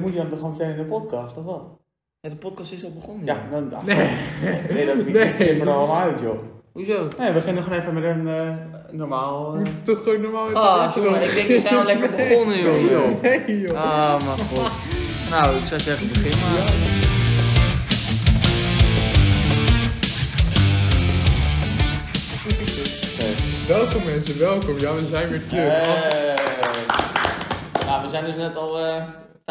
Moet je dan toch gewoon meteen in de podcast, of wat? Ja, de podcast is al begonnen. Ja, dan... ach, Nee. Nee, dat Nee. nee. er allemaal uit, joh. Hoezo? Nee, we beginnen gewoon even met een eh, normaal... We eh, moeten toch gewoon normaal Ah, jongen, ik denk we zijn al lekker begonnen, Nee, joh. joh. Nee joh. Ah, mijn god. Nou, ik zou zeggen, begin maar. Welkom mensen, welkom. Ja, we zijn weer terug. Hey. Nou, we zijn dus net al eh vijf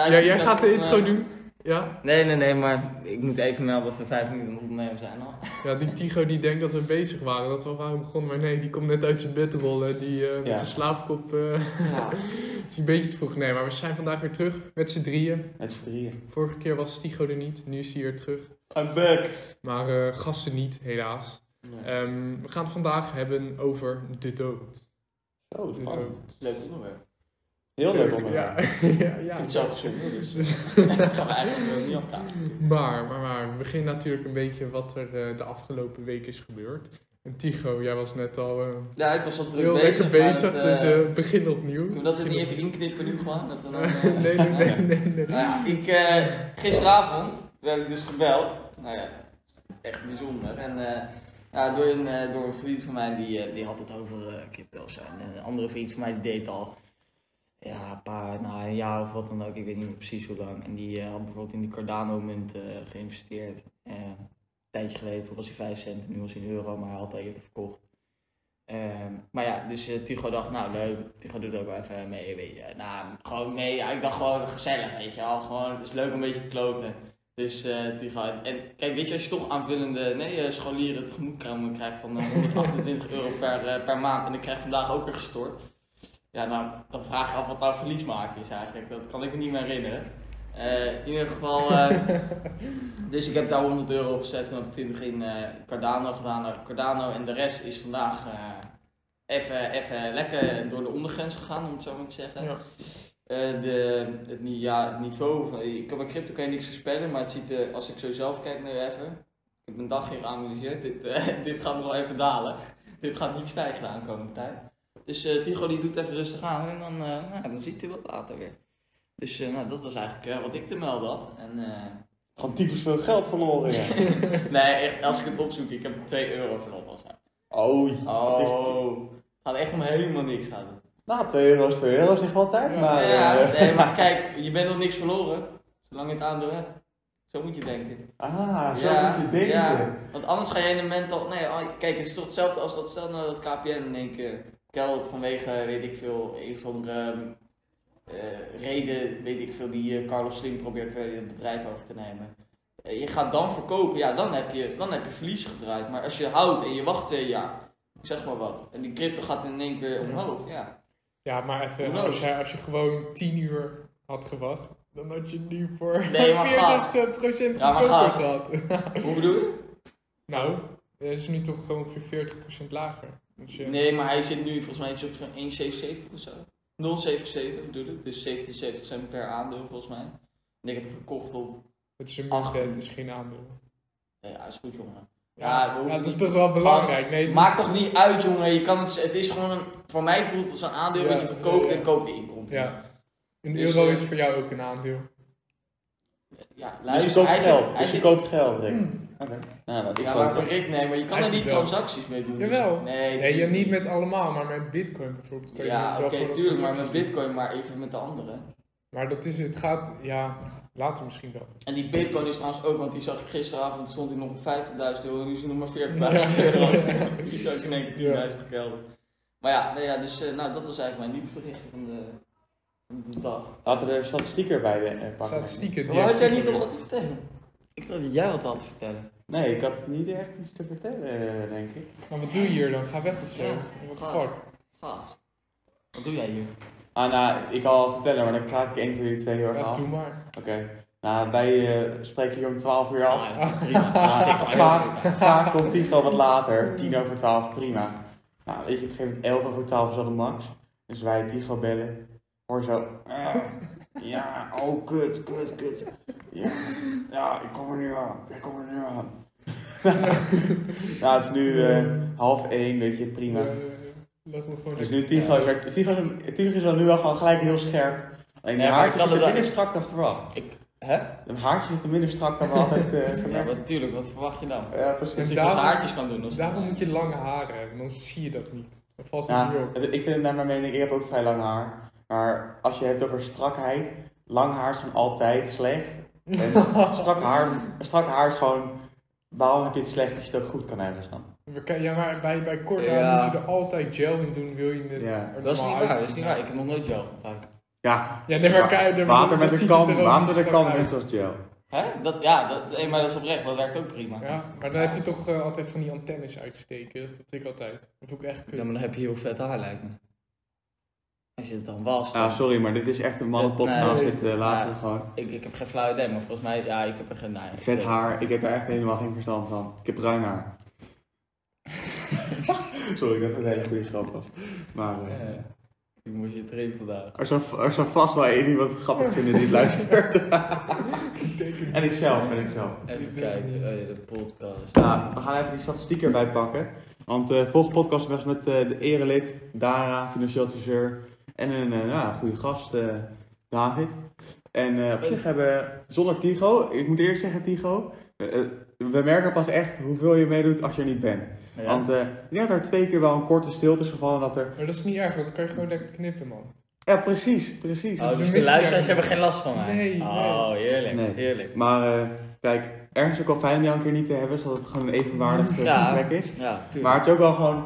ja, jij gaat de intro eh, doen? Ja? Nee, nee, nee, maar ik moet even melden dat we vijf minuten aan het opnemen zijn al. Ja, die Tigo die denkt dat we bezig waren, dat we al waren begonnen. Maar nee, die komt net uit zijn bed rollen. Die eh, met Ja. zijn slaapkop eh, Ja. is een beetje te vroeg. Nee, maar we zijn vandaag weer terug met z'n drieën. met z'n drieën. Vorige keer was Tigo er niet, nu is hij weer terug. I'm back. Maar eh, gasten niet, helaas. Ehm, we gaan het vandaag hebben over de dood. Oh, De dood. Leuk onderwerp. Heel leuk Ja, onderwerp. ja, Ik ja. heb het zelf dus daar gaan we eigenlijk eh, niet op praten. Maar, maar, maar, we beginnen natuurlijk een beetje wat er eh, de afgelopen week is gebeurd. En Tigo, jij was net al eh, Ja, ik was al druk heel bezig. bezig, dat, dus eh, eh, begin opnieuw. Kunnen we dat er niet even inknippen nu gewoon? Dat dan, eh, nee, nee, nee, nee, nee. Nou ik, eh, gisteravond werd ik dus gebeld. Nou ja, echt bijzonder. En eh, ja, door, een, eh, door een vriend van mij, die, eh, die had het over eh crypto's. En een andere vriend van mij, die deed al ja, een paar, nou, een jaar of wat dan ook. Ik weet niet meer precies hoe lang. En die eh, had bijvoorbeeld in die Cardano-munt eh, geïnvesteerd. Eh, een tijdje geleden, toen was hij 5 cent, nu was hij een euro, maar hij had eerder verkocht. Ehm, maar ja, dus eh, Tigo dacht, nou leuk, Tigo doet ook wel even mee, weet je. Nou, gewoon mee, ja, ik dacht gewoon gezellig, weet je. Gewoon, het is leuk om een beetje te kloten. Dus eh Tigo, en kijk, weet je, als je toch aanvullende, nee, eh, scholieren tegemoetkomen krijgt van eh, 128 euro per, per maand en ik krijg vandaag ook weer gestort. Ja, nou, dan vraag je af wat nou verlies maken is eigenlijk. Dat kan ik me niet meer herinneren. Eh, in ieder geval, eh, dus ik heb daar 100 euro op gezet en heb 20 in eh, Cardano gedaan. Nou, Cardano en de rest is vandaag even, even lekker door de ondergrens gegaan, om het zo maar te zeggen. Ja. De, het, ja, het niveau, van, ik kan bij crypto kan je niks voorspellen, maar het ziet er, als ik zo zelf kijk nu even, ik heb een dag hier geanalyseerd, dit, dit gaat nog wel even dalen. dit gaat niet stijgen de aankomende tijd. Dus eh Tigo die doet even rustig aan en dan, eh, nou, dan ziet hij wat later weer. Dus eh, nou, dat was eigenlijk wat ik te melden had. En, Gewoon typisch veel geld verloren, ja. nee, echt, als ik het opzoek, ik heb 2 euro verloren. Oh, is... Oh, het gaat echt om helemaal niks gaan. Nou, 2 euro is 2 euro, zeg wel tijd, Ja. maar... ja, nee, maar kijk, je bent nog niks verloren, zolang je het aandeel hebt. Zo moet je denken. Ah, zo Ja, moet je denken. ja. Want anders ga je in een mental. Nee, oh, kijk, het is toch hetzelfde als dat stel nou dat KPN in één keer kelt vanwege, weet ik veel, een van de reden, weet ik veel, die eh, Carlos Slim probeert weer het bedrijf over te nemen. Eh, je gaat dan verkopen, ja, dan heb, je, dan heb je verlies gedraaid. Maar als je houdt en je wacht twee jaar, zeg maar wat, en die crypto gaat in één keer omhoog, ja. Ja, maar even, als je, als je gewoon 10 uur had gewacht, dan had je nu voor Nee, maar 40% procent Ja, maar goedkoper gaaf. gehad. Hoe bedoel je? nou, het is nu toch gewoon ongeveer 40% lager. Nee, maar hij zit nu volgens mij iets op zo'n 1,77 of zo. 0,77 bedoel ik, dus 77 cent per aandeel volgens mij. En ik heb hem gekocht op. Het is een het is geen aandeel. Ja, is goed jongen. Ja, dat is toch wel belangrijk. Nee, het Maakt is- toch niet uit jongen, je kan het, het is gewoon een, voor mij voelt het als een aandeel Ja, dat je verkoopt ja, ja. en koopt weer inkomt. Ja. Een Dus, euro eh, is voor jou ook een aandeel. ja Dus je luister, koopt hij geld. zit, hij Dus je zit, koopt geld, Rick. Hmm. Oké. Nou, dat is ja, maar voor Rick nee, maar je kan er niet wel. transacties mee doen. dus- Jawel. nee, Nee, ja, niet met allemaal, maar met bitcoin bijvoorbeeld. Kan je Ja, wel oké, tuurlijk, maar met transacties doen. bitcoin maar even met de andere. Maar dat is, het gaat, ja, later misschien wel. En die bitcoin is trouwens ook, want die zag ik gisteravond, stond hij nog op 50.000 euro, nu is hij nog maar 40.000 Ja. euro. die ik in één keer 10.000 Ja. gekelderd. Maar ja, nou ja dus eh, nou, dat was eigenlijk mijn nieuwsberichtje van de, van de dag. Laten we de statistieken erbij eh, pakken. Statistieken. die Maar had jij niet nog wat te vertellen? Ik dacht dat jij wat had te vertellen. Nee, ik had niet echt iets te vertellen, eh, denk ik. Maar wat doe je hier dan? Ga weg of zo? Ja, Wat ga. fuck? Gast. Wat doe jij hier? Ah, nou, ik kan wel vertellen, maar dan kraak ik één voor jullie twee heel erg Ja, af. doe maar. Oké. Nou, wij eh, spreken hier om 12 uur af. Ah, ja, prima. Nou, vaak komt Tigo wat later, 10 over 12, prima. Nou, weet je, op een gegeven moment 11 over 12 is al de max. Dus wij Tigo bellen, hoor zo. Ja, oh kut, kut, kut. Ja, ja, ik kom er nu aan, ik kom er nu aan. nou, het is nu eh, half 1, weet je, prima. Laat me gewoon Dus nu Tigo is, er, Tigo, is, is dan nu al gewoon gelijk heel scherp. Maar haartjes kan zitten er minder strak dan verwacht. Ik, hè? De haartjes zitten minder strak dan we altijd eh Ja, natuurlijk, wat verwacht je dan? Ja, En precies. Dat je haartjes kan doen. Daarom moet je lange haren hebben, dan zie je dat niet. Dan valt het Ja, niet op. ik vind het naar mijn mening, ik heb ook vrij lang haar. Maar als je het over strakheid, lang haar is gewoon altijd slecht. En strak haar, strak haar is gewoon, waarom heb je het slecht als je het ook goed kan hebben dan? Ja, maar bij, bij kort Ja. haar moet je er altijd gel in doen, wil je het Ja. er Dat is niet normaal waar, dat is niet waar. Ik heb nog nooit gel gebruikt. Ja, Ja, nee, maar kijk, water met het kam, er water niet met een strak kam, uit. net zoals gel. Hè? Dat, ja, dat, nee, maar dat is oprecht, dat werkt ook prima. Ja, maar dan heb je toch eh, altijd van die antennes uitsteken. Dat ik altijd. Dat vond ik echt kut. Ja, maar dan heb je heel vet haar, lijkt me. Als je het dan wast. Ja, dan- sorry, maar dit is echt een mannenpodcast, Nee. dit eh, laten we Ja. gewoon. ik, ik heb geen flauw idee, maar volgens mij, ja, ik heb er geen nee, Vet haar, ik heb daar echt helemaal geen verstand van. Ik heb bruin haar. sorry, dat is een hele goede grap was. Maar eh, Ja, ik moest je trainen vandaag. er, zal, er zal vast wel één iemand het grappig vinden die luistert. en ikzelf, en ikzelf. Even kijken, oh ja, de podcast. Nou, we gaan even die statistiek erbij pakken. Want de vorige podcast was met eh, de erelid, Dara, financieel adviseur. En een eh, nou, goede gast, eh, David. En eh, op zich hebben we zonder Tigo, ik moet eerst zeggen Tigo, we merken pas echt hoeveel je meedoet als je er niet bent. Ja. Want eh, ik denk dat er twee keer wel een korte stilte is gevallen dat er... Maar dat is niet erg, want dan kan je gewoon lekker knippen, man. Ja, precies, precies. Oh, Dus dus de luisteraars hebben geen last van mij? Nee, nee. Oh, heerlijk, Nee. heerlijk. Maar eh, kijk, ergens ook wel fijn om jou een keer niet te hebben, zodat het gewoon een evenwaardig Ja. gesprek is. Ja, tuurlijk. Maar het is ook wel gewoon.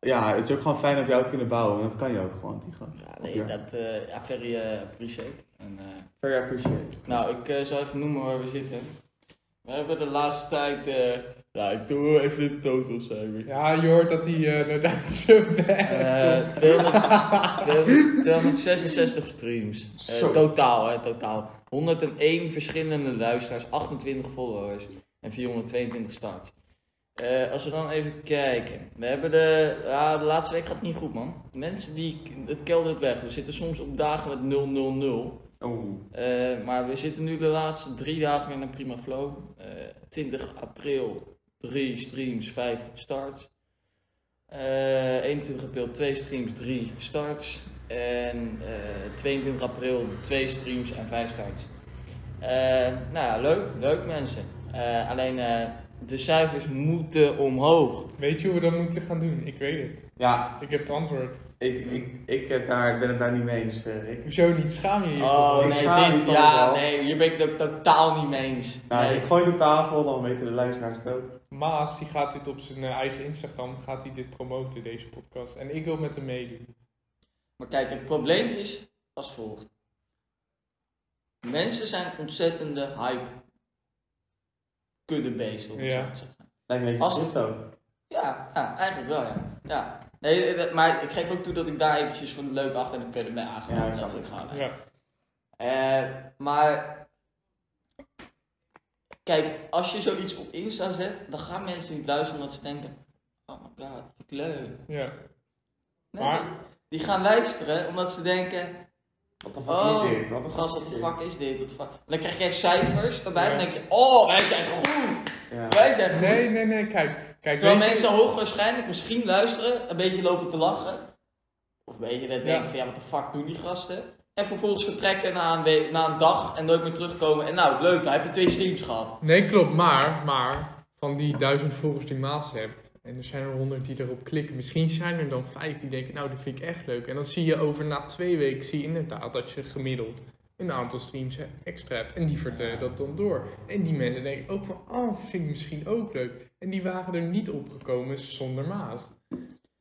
Ja, het is ook gewoon fijn om jou te kunnen bouwen. En dat kan je ook gewoon, Tigo. Ja, nee, Ja. dat, eh ja, very eh, appreciate. En, eh, Very appreciate. nou, ik eh, zal even noemen waar we zitten. We hebben de laatste tijd, eh ja, ik doe even de totals even. Ja, je hoort dat hij uh, naar zijn Eh, bed 200, 200 266 streams. Eh, totaal, hè, totaal. 101 verschillende luisteraars, 28 followers en 422 starts. Eh, als we dan even kijken. We hebben de, ja, de laatste week gaat niet goed, man. Mensen die, het keldert weg. We zitten soms op dagen met 000. Oeh. Eh, maar we zitten nu de laatste drie dagen in een prima flow. Eh 20 april, 3 streams, 5 starts. Eh 21 april, 2 streams, 3 starts. En eh 22 april, 2 streams en 5 starts. Eh, nou ja, leuk, leuk mensen. Eh, alleen eh, de cijfers moeten omhoog. Weet je hoe we dat moeten gaan doen? Ik weet het. Ja, Ik heb het antwoord. ik, ik, ik, heb daar, ik ben het daar niet mee eens, eh, Rick. Hoezo niet? Schaam je je Oh Ik nee, dit, ja, nee, hier ben ik het ook totaal niet mee eens. Nou, Nee. ik gooi het op tafel, dan weten de luisteraars het ook. Maas die gaat dit op zijn eh, eigen Instagram gaat hij dit promoten, deze podcast. En ik wil met hem meedoen. Maar kijk, het probleem is als volgt. Mensen zijn ontzettende hype kuddebeesten, om het Ja. zo te zeggen. Lijkt een beetje crypto. Ja, ja, eigenlijk wel, ja. ja. Nee, eh, maar ik geef ook toe dat ik daar eventjes van de leuk achter de kudde ben Ja, aangegaan. ik dat snap ik het. ga. Ja. Eh, maar kijk, als je zoiets op Insta zet, dan gaan mensen niet luisteren omdat ze denken: Oh my god, wat leuk. ja. Nee, Maar- die gaan luisteren omdat ze denken: Wat de fuck Oh, is dit? Wat de fuck Gast, is wat de dit? fuck is dit? Wat fuck? En dan krijg jij cijfers erbij en dan denk je: Oh, wij zijn goed. Ja. Wij zijn goed. Nee, nee, nee, kijk. kijk Terwijl je- mensen hoogwaarschijnlijk misschien luisteren, een beetje lopen te lachen. Of een beetje dat denken Ja. van ja, wat de fuck doen die gasten? En vervolgens vertrekken na een, na een dag en nooit meer terugkomen. En nou, leuk, dan heb je twee streams gehad. Nee, klopt. Maar, maar van die duizend volgers die Maas hebt. En er zijn er honderd die erop klikken. Misschien zijn er dan vijf die denken, nou, dat vind ik echt leuk. En dan zie je over na twee weken, zie je inderdaad dat je gemiddeld een aantal streams extra hebt. En die vertellen dat dan door. En die mensen denken ook van, oh, vind ik misschien ook leuk. En die waren er niet opgekomen zonder Maas.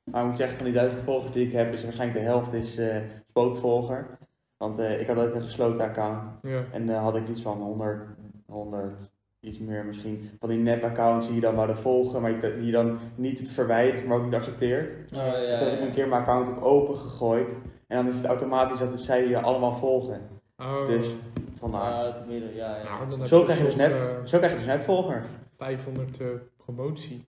Nou, ik moet zeggen, van die duizend volgers die ik heb, is waarschijnlijk de helft is eh, spookvolger. Want eh, ik had ooit een gesloten account. Ja. En dan had ik iets van 100, 100, iets meer misschien. Van die nep-accounts die je dan wouden volgen, maar die je dan niet verwijdert, maar ook niet accepteert. Oh, Toen heb ik een keer mijn account op open gegooid. En dan is het automatisch dat zij je allemaal volgen. Oh. Dus vandaar. Ja, te midden, ja, ja. Nou, Zo krijg je dus eh, zo krijg je dus net volger. 500 eh, promotie.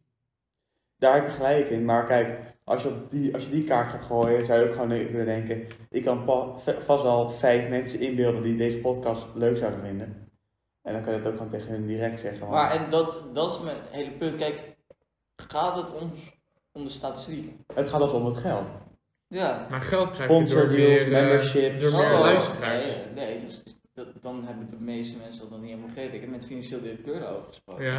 Daar heb je gelijk in. Maar kijk, als je, op die, als je die kaart gaat gooien, zou je ook gewoon kunnen denken: ik kan pa- vast wel vijf mensen inbeelden die deze podcast leuk zouden vinden. En dan kan je het ook gewoon tegen hun direct zeggen. want- Maar en dat, dat is mijn hele punt. Kijk, gaat het ons om de statistiek? Het gaat dus om het geld. Ja. Maar geld krijg je door Sponsordeals, meer, memberships. door meer Oh, luisteraars. Nee, nee dus, dat, dan hebben de meeste mensen dat nog niet helemaal begrepen. Ik heb met de financieel directeur daarover gesproken. Ja.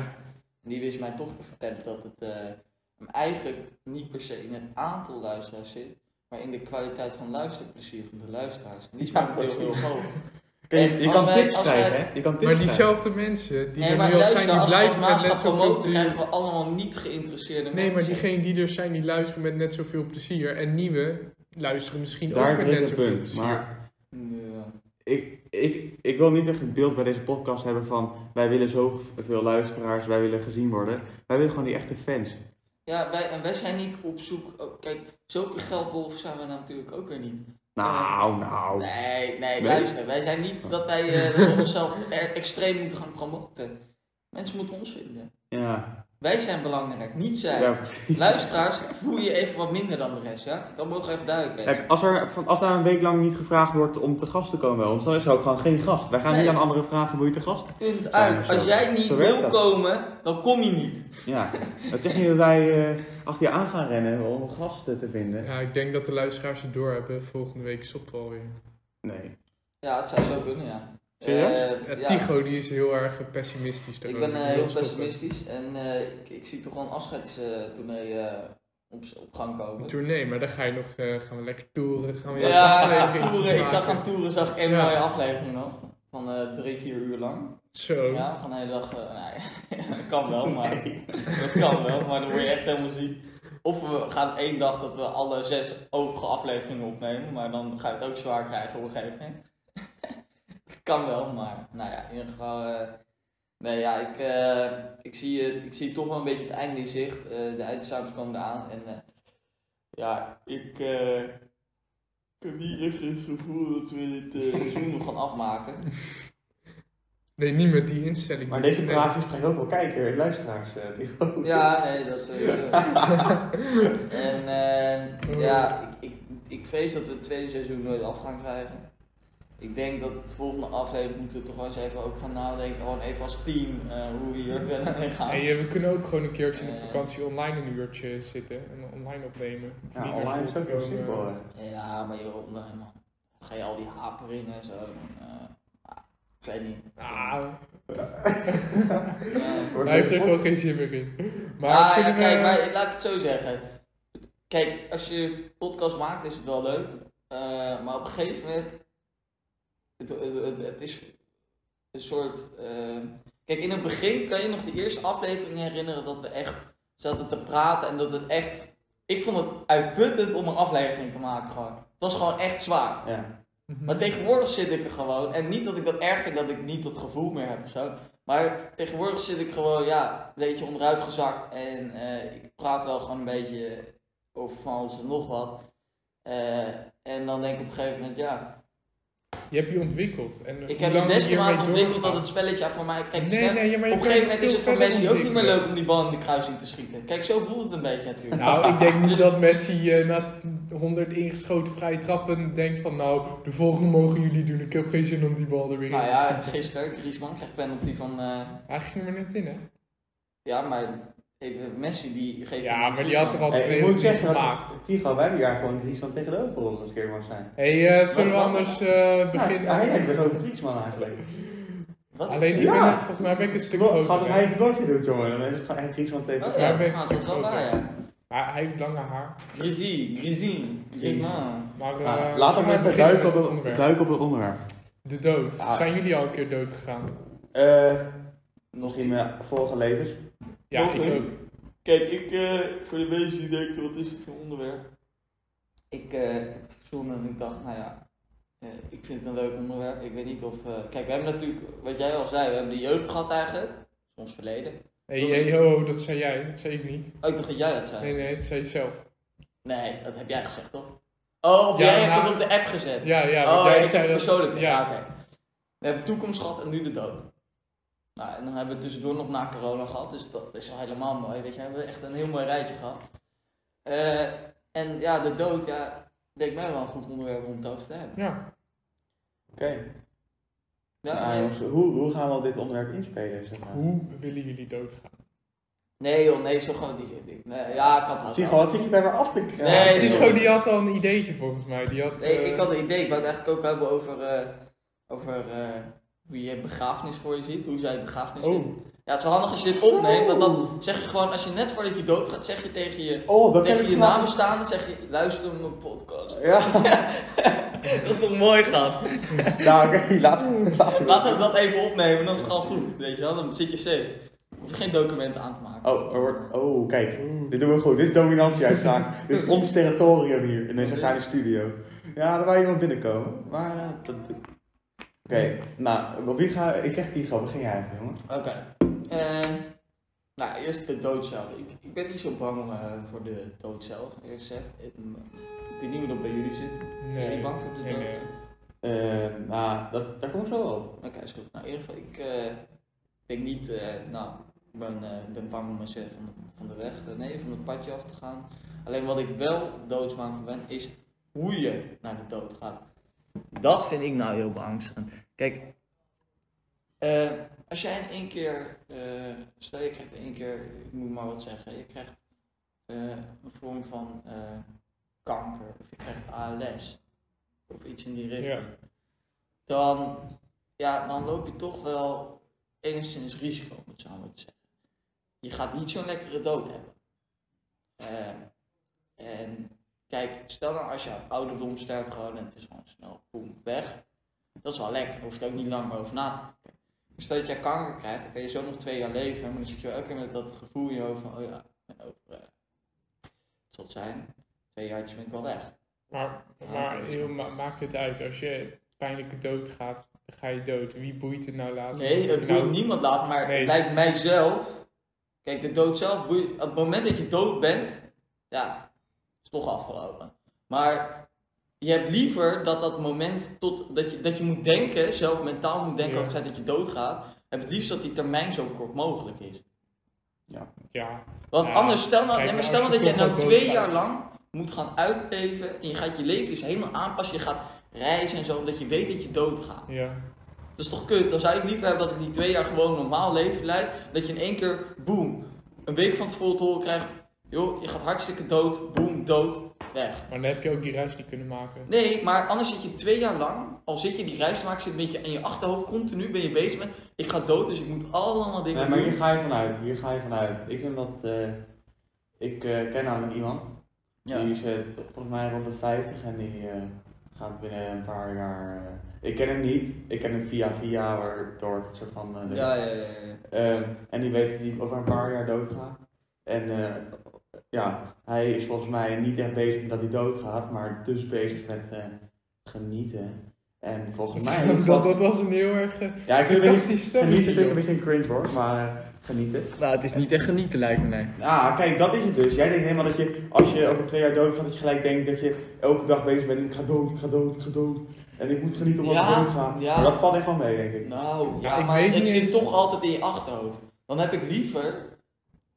En die wist mij toch te vertellen dat het eh, eigenlijk niet per se in het aantal luisteraars zit, maar in de kwaliteit van luisterplezier van de luisteraars. En die is Ja, momenteel heel precies. hoog. Je kan wij- tips krijgen, wij- hè? Je kan tips Maar krijgen. diezelfde mensen die Nee, er maar nu al zijn, die blijven met net zoveel promoten krijgen plezier. we allemaal niet geïnteresseerde Nee, maar mensen. diegenen die er zijn, die luisteren met net zoveel plezier. En nieuwe luisteren misschien Daar ook met net het zoveel punt. plezier. Maar Ja. ik, ik, ik wil niet echt een beeld bij deze podcast hebben van wij willen zoveel luisteraars, wij willen gezien worden. Wij willen gewoon die echte fans. Ja, wij, en wij zijn niet op zoek. oh, kijk, zulke geldwolf zijn we natuurlijk ook weer niet. Nou, nou. Nee, nee, luister. Wij zijn niet dat wij eh, dat onszelf extreem moeten gaan promoten. Mensen moeten ons vinden. Ja, Wij zijn belangrijk, niet zij. ja. Luisteraars, voel je even wat minder dan de rest, ja? Dat mogen even duidelijk zijn. Kijk, als er van, als daar een week lang niet gevraagd wordt om te gast te komen bij ons, dan is er ook gewoon geen gast. Wij gaan Nee. niet aan anderen vragen, wil je te gast? Punt Zijn uit. we. Als jij niet wil dat. komen, dan kom je niet. Ja, dat zegt niet dat wij eh, achter je aan gaan rennen om gasten te vinden. Ja, ik denk dat de luisteraars het doorhebben. Volgende week wel weer. Nee. Ja, het zou zo kunnen, ja. Serieus? Eh, Ja. Tigo die is heel erg pessimistisch. Ik ben eh, heel stoppen. pessimistisch en eh, ik, ik zie toch wel een afscheidstournee eh op, op gang Een komen. tournee, maar dan ga je nog, eh, gaan we lekker toeren. Gaan we Ja, toeren. Ik zag aan toeren zag ik één Ja. mooie aflevering nog. Van eh, drie, vier uur lang. Zo. Ja, van de hele dag. eh, nee, dat kan wel, maar. Dat kan wel, maar dan word je echt helemaal ziek. Of we gaan één dag dat we alle zes open afleveringen opnemen, maar dan ga je het ook zwaar krijgen op een gegeven moment. Het kan wel, maar nou ja, in ieder geval. eh, nee, ja, ik, eh, ik, zie, eh, ik zie toch wel een beetje het einde in zicht. Eh, de eindexamens komen eraan en eh, ja, ik. eh, ik heb niet echt het gevoel dat we dit seizoen nog gaan afmaken. Nee, niet met die instelling. Maar deze Nee. praatjes krijgen ook wel kijken en luisteraars. eh, Tigo. Ja, nee, dat is sowieso. en eh, ja, ik, ik, ik vrees dat we het tweede seizoen nooit af gaan krijgen. Ik denk dat het volgende aflevering moeten we toch wel eens even ook gaan nadenken, gewoon even als team, eh, hoe we hier verder mee gaan. Hey, eh, we kunnen ook gewoon een keertje in de Eh. vakantie online een uurtje zitten en online opnemen. Ja, Niet naar online is ook heel komen. simpel. hè. Ja, maar joh, nee, man. Ga je al die haperingen en zo. eh, ah, ik weet niet. Ah, Ja. Hij heeft er gewoon geen zin meer in. Maar ja, we- kijk, maar laat ik het zo zeggen. Kijk, als je podcast maakt is het wel leuk. eh, maar op een gegeven moment. Het, het, het, het is een soort. eh, kijk, in het begin kan je nog de eerste aflevering herinneren dat we echt zaten te praten en dat het echt. Ik vond het uitputtend om een aflevering te maken gewoon. Het was gewoon echt zwaar. Ja. Mhm. Maar tegenwoordig zit ik er gewoon. En niet dat ik dat erg vind dat ik niet dat gevoel meer heb of zo. Maar tegenwoordig zit ik gewoon, ja, een beetje onderuit gezakt. En eh, ik praat wel gewoon een beetje over van alles en nog wat. Eh, en dan denk ik op een gegeven moment, ja. Je hebt je ontwikkeld. En Ik hoe heb me je desgenaamd hiermee ontwikkeld dat het spelletje voor mij. Kijk, Nee, nee, ja, op een gegeven moment is het voor Messi ook niet meer leuk om die bal in de kruising te schieten. Kijk, zo voelt het een beetje natuurlijk. Nou, ik denk niet Dus- dat Messi eh, na 100 ingeschoten vrije trappen denkt van nou, de volgende mogen jullie doen. Ik heb geen zin om die bal er weer nou in te ja, schieten. gisteren, Griezmann krijgt penalty van. eh, Hij ging er maar net in, hè? ja, maar even Messi die geeft. Ja, maar die had er al Hey, twee ik moet zeggen, gemaakt. dat, Tigo, wij hebben jaar gewoon Griezmann tegenover ons als een keer mag zijn. Hé, hey, zullen we anders eh, Ja, beginnen? hij lijkt best wel een Griezmann eigenlijk. Wat? Alleen ik Ja. ben, volgens mij ben ik een stuk Gaat groter. hè. hij een vlogje doet, jongen, dan gewoon echt Griezmann tegen Oh Ja, ja, ben ik nou, een dat is stuk wel waar, ja. Maar hij heeft lange haar. Griezien, Griezien, Griezmann. Maar eh, Ah, laten we even duiken op, het onderwerp? duiken op het onderwerp. De dood. Ja. Zijn jullie al een keer dood gegaan? Eh, Nog misschien mijn vorige levens. Ja, Nog ik een? ook. Kijk, ik, eh, voor de mensen die denken, wat is het voor onderwerp? Ik, eh, ik heb het verzonnen en ik dacht, nou ja, eh, ik vind het een leuk onderwerp. Ik weet niet of, eh, kijk, we hebben natuurlijk, wat jij al zei, we hebben de jeugd gehad eigenlijk, ons verleden. Hé, hey, hey, ho, ho, dat zei jij. Dat zei ik niet. Oh, ik dacht dat jij dat zei. Nee, nee, dat zei je zelf. Nee, dat heb jij gezegd, toch? Oh, of Ja, jij hebt nou- het op de app gezet. Ja, ja, want oh, jij ik heb zei dat... persoonlijk. Ja, Ja, oké. We hebben toekomst gehad en nu de dood. Nou, en dan hebben we tussendoor nog na corona gehad, dus dat is wel helemaal mooi. Weet je, we hebben echt een heel mooi rijtje gehad. Eh, en ja, de dood, ja, leek mij wel een goed onderwerp om het over te hebben. ja. Oké. Ja, Nou, nee. jongens, hoe, hoe gaan we al dit onderwerp inspelen? Zeg maar? Hoe willen jullie doodgaan? Nee joh, nee, zo gewoon die. die- Nee, ja, ik had het Tigo, wat zit je daar weer af te krijgen? Nee, Tigo die had al een ideetje volgens mij. Die had, Nee, eh, ik had een idee. Ik wou het eigenlijk ook hebben over, eh, over hoe je begrafenis voor je ziet. Hoe zij begrafenis Oh, ziet. Ja, het is wel handig als je dit opneemt. Want dan zeg je gewoon, als je net voordat je doodgaat, zeg je tegen je, Oh, dat tegen je naam staan. Dan zeg je, luister naar mijn podcast. Ja, dat is toch mooi, gast? nou oké, we- Laten we dat even opnemen, dan is het gewoon goed. Weet je wel, dan zit je safe. Hoef je geen documenten aan te maken. Oh, er oh, kijk. Dit doen we goed. Dit is dominantieuitspraak. Dit is ons territorium hier in deze geheime studio. Ja, daar wou iemand binnenkomen. Maar, eh, dat... Oké, nou, op wie ga ik? krijg Tigo. Begin jij even, jongen. Oké. Eh, nou, eerst de dood zelf. Ik, ik ben niet zo bang eh, voor de dood zelf, eerlijk gezegd. Ik, ik weet niet hoe dat bij jullie zit. Zijn nee. jullie bang voor de dood? nee. Eh, nou, dat, daar kom ik zo op. Oké, is goed. Nou, in ieder geval, ik eh, denk niet, eh, nou, ik ben, eh, ben bang om mezelf van de, van de weg, eh, nee, van het padje af te gaan. Alleen wat ik wel doodsbang voor ben, is hoe je naar de dood gaat. Dat vind ik nou heel beangstigend. Kijk, eh, als jij in één keer, eh, stel je krijgt in één keer, ik moet maar wat zeggen, je krijgt eh, een vorm van kanker of je krijgt ALS of iets in die richting Ja. dan, ja, dan loop je toch wel enigszins risico, om het zo maar te zeggen. Je gaat niet zo'n lekkere dood hebben. En kijk, stel nou als je op ouderdom sterft gewoon en het is gewoon snel, boem, weg. Dat is wel lekker, daar hoef je ook niet lang meer over na te denken. Stel dat jij kanker krijgt, dan kan je zo nog twee jaar leven, maar dan zit je wel elke keer met dat gevoel in je hoofd van, oh ja, over, eh, het zal het zijn, twee jaartjes ben ik wel weg. Maar, maar ma- maakt het uit. Als je pijnlijke dood gaat, ga je dood. Wie boeit het nou later? Nee, het boeit nou- niemand later, maar Nee. het lijkt mijzelf. Kijk, de dood zelf boeit. Op het moment dat je dood bent, ja, toch afgelopen. Maar je hebt liever dat dat moment tot dat je, dat je moet denken, zelf mentaal moet denken Ja. over het feit dat je doodgaat. Heb het liefst dat die termijn zo kort mogelijk is. Ja, Want Ja, anders, stel nou, kijk, nee, maar maar stel nou je dat jij toch nou twee jaar lang moet gaan uitleven en je gaat je leven dus helemaal aanpassen. Je gaat reizen en zo, omdat je weet dat je doodgaat. ja. Dat is toch kut? Dan zou ik liever hebben dat ik die twee jaar gewoon normaal leven leid. Dat je in één keer, boem, een week van tevoren te horen krijgt. Joh, je gaat hartstikke dood, boem, dood, weg. Maar dan heb je ook die reis niet kunnen maken. Nee, maar anders zit je twee jaar lang, al zit je die reis te maken, zit een beetje in je achterhoofd, continu ben je bezig met, ik ga dood, dus ik moet allemaal dingen Nee, maar doen. hier ga je vanuit. Hier ga je vanuit. Ik vind dat... eh, ik eh, ken namelijk iemand. Ja. Die is eh, volgens mij rond de 50 en die eh, gaat binnen een paar jaar. eh, ik ken hem niet, ik ken hem via via, waardoor ik het soort van. eh, Ja, ja, ja. ja. Ehm, en die weet dat hij over een paar jaar doodgaat. En eh, ja, hij is volgens mij niet echt bezig met dat hij doodgaat, maar dus bezig met eh, genieten. En volgens mij. dat, dat was een heel erg eh, ja, ik vind het een beetje- sarcastisch stemmetje, genieten vind ik een beetje een cringe hoor, maar eh, genieten. Nou, het is niet echt genieten lijkt me, nee. Ah, kijk, dat is het dus. Jij denkt helemaal dat je, als je over twee jaar doodgaat, dat je gelijk denkt dat je elke dag bezig bent. Ik ga dood, ik ga dood, ik ga dood. En ik moet genieten omdat Ja, ik dood ga. ja. Maar dat valt echt wel mee, denk ik. Nou, Ja, ja, ik maar weet het niet zit eens- toch altijd in je achterhoofd. Dan heb ik liever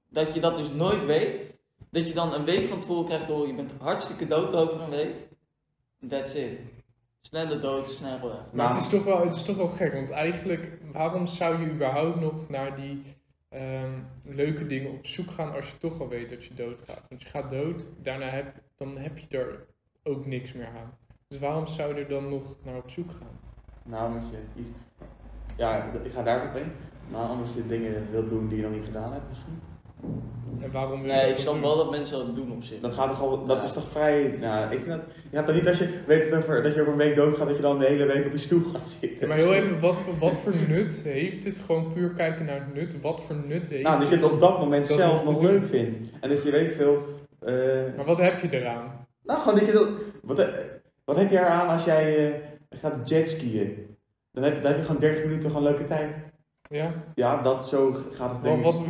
dat je dat dus nooit weet. Dat je dan een week van tevoren krijgt, hoor, je bent hartstikke dood over een week. That's it. Sneller dood, sneller weg. Maar het is, toch wel, het is toch wel gek, want eigenlijk, waarom zou je überhaupt nog naar die ehm, leuke dingen op zoek gaan als je toch al weet dat je doodgaat? Want je gaat dood, daarna heb, dan heb je er ook niks meer aan. Dus waarom zou je er dan nog naar op zoek gaan? Nou, omdat je iets... Ja, ik ga daar op in. Maar omdat je dingen wilt doen die je nog niet gedaan hebt misschien. En waarom Nee, dat ik snap wel dat mensen dat doen op zich. Dat gaat toch al, dat Ja. is toch vrij, nou, ik vind dat, je gaat toch niet als je weet het over, dat je over een week doodgaat, dat je dan de hele week op je stoel gaat zitten. Maar heel even, wat, voor- wat voor nut heeft het? Gewoon puur kijken naar het nut. Wat voor nut heeft Nou, dat je het op dat moment Dat zelf nog leuk vindt. En dat je weet veel, eh, Maar wat heb je eraan? nou gewoon dat je dat, wat, eh, wat heb je eraan als jij eh, gaat jetskiën? Dan heb, dan heb je gewoon 30 minuten gewoon leuke tijd. Ja? Ja, dat zo gaat het denk Wat, ik.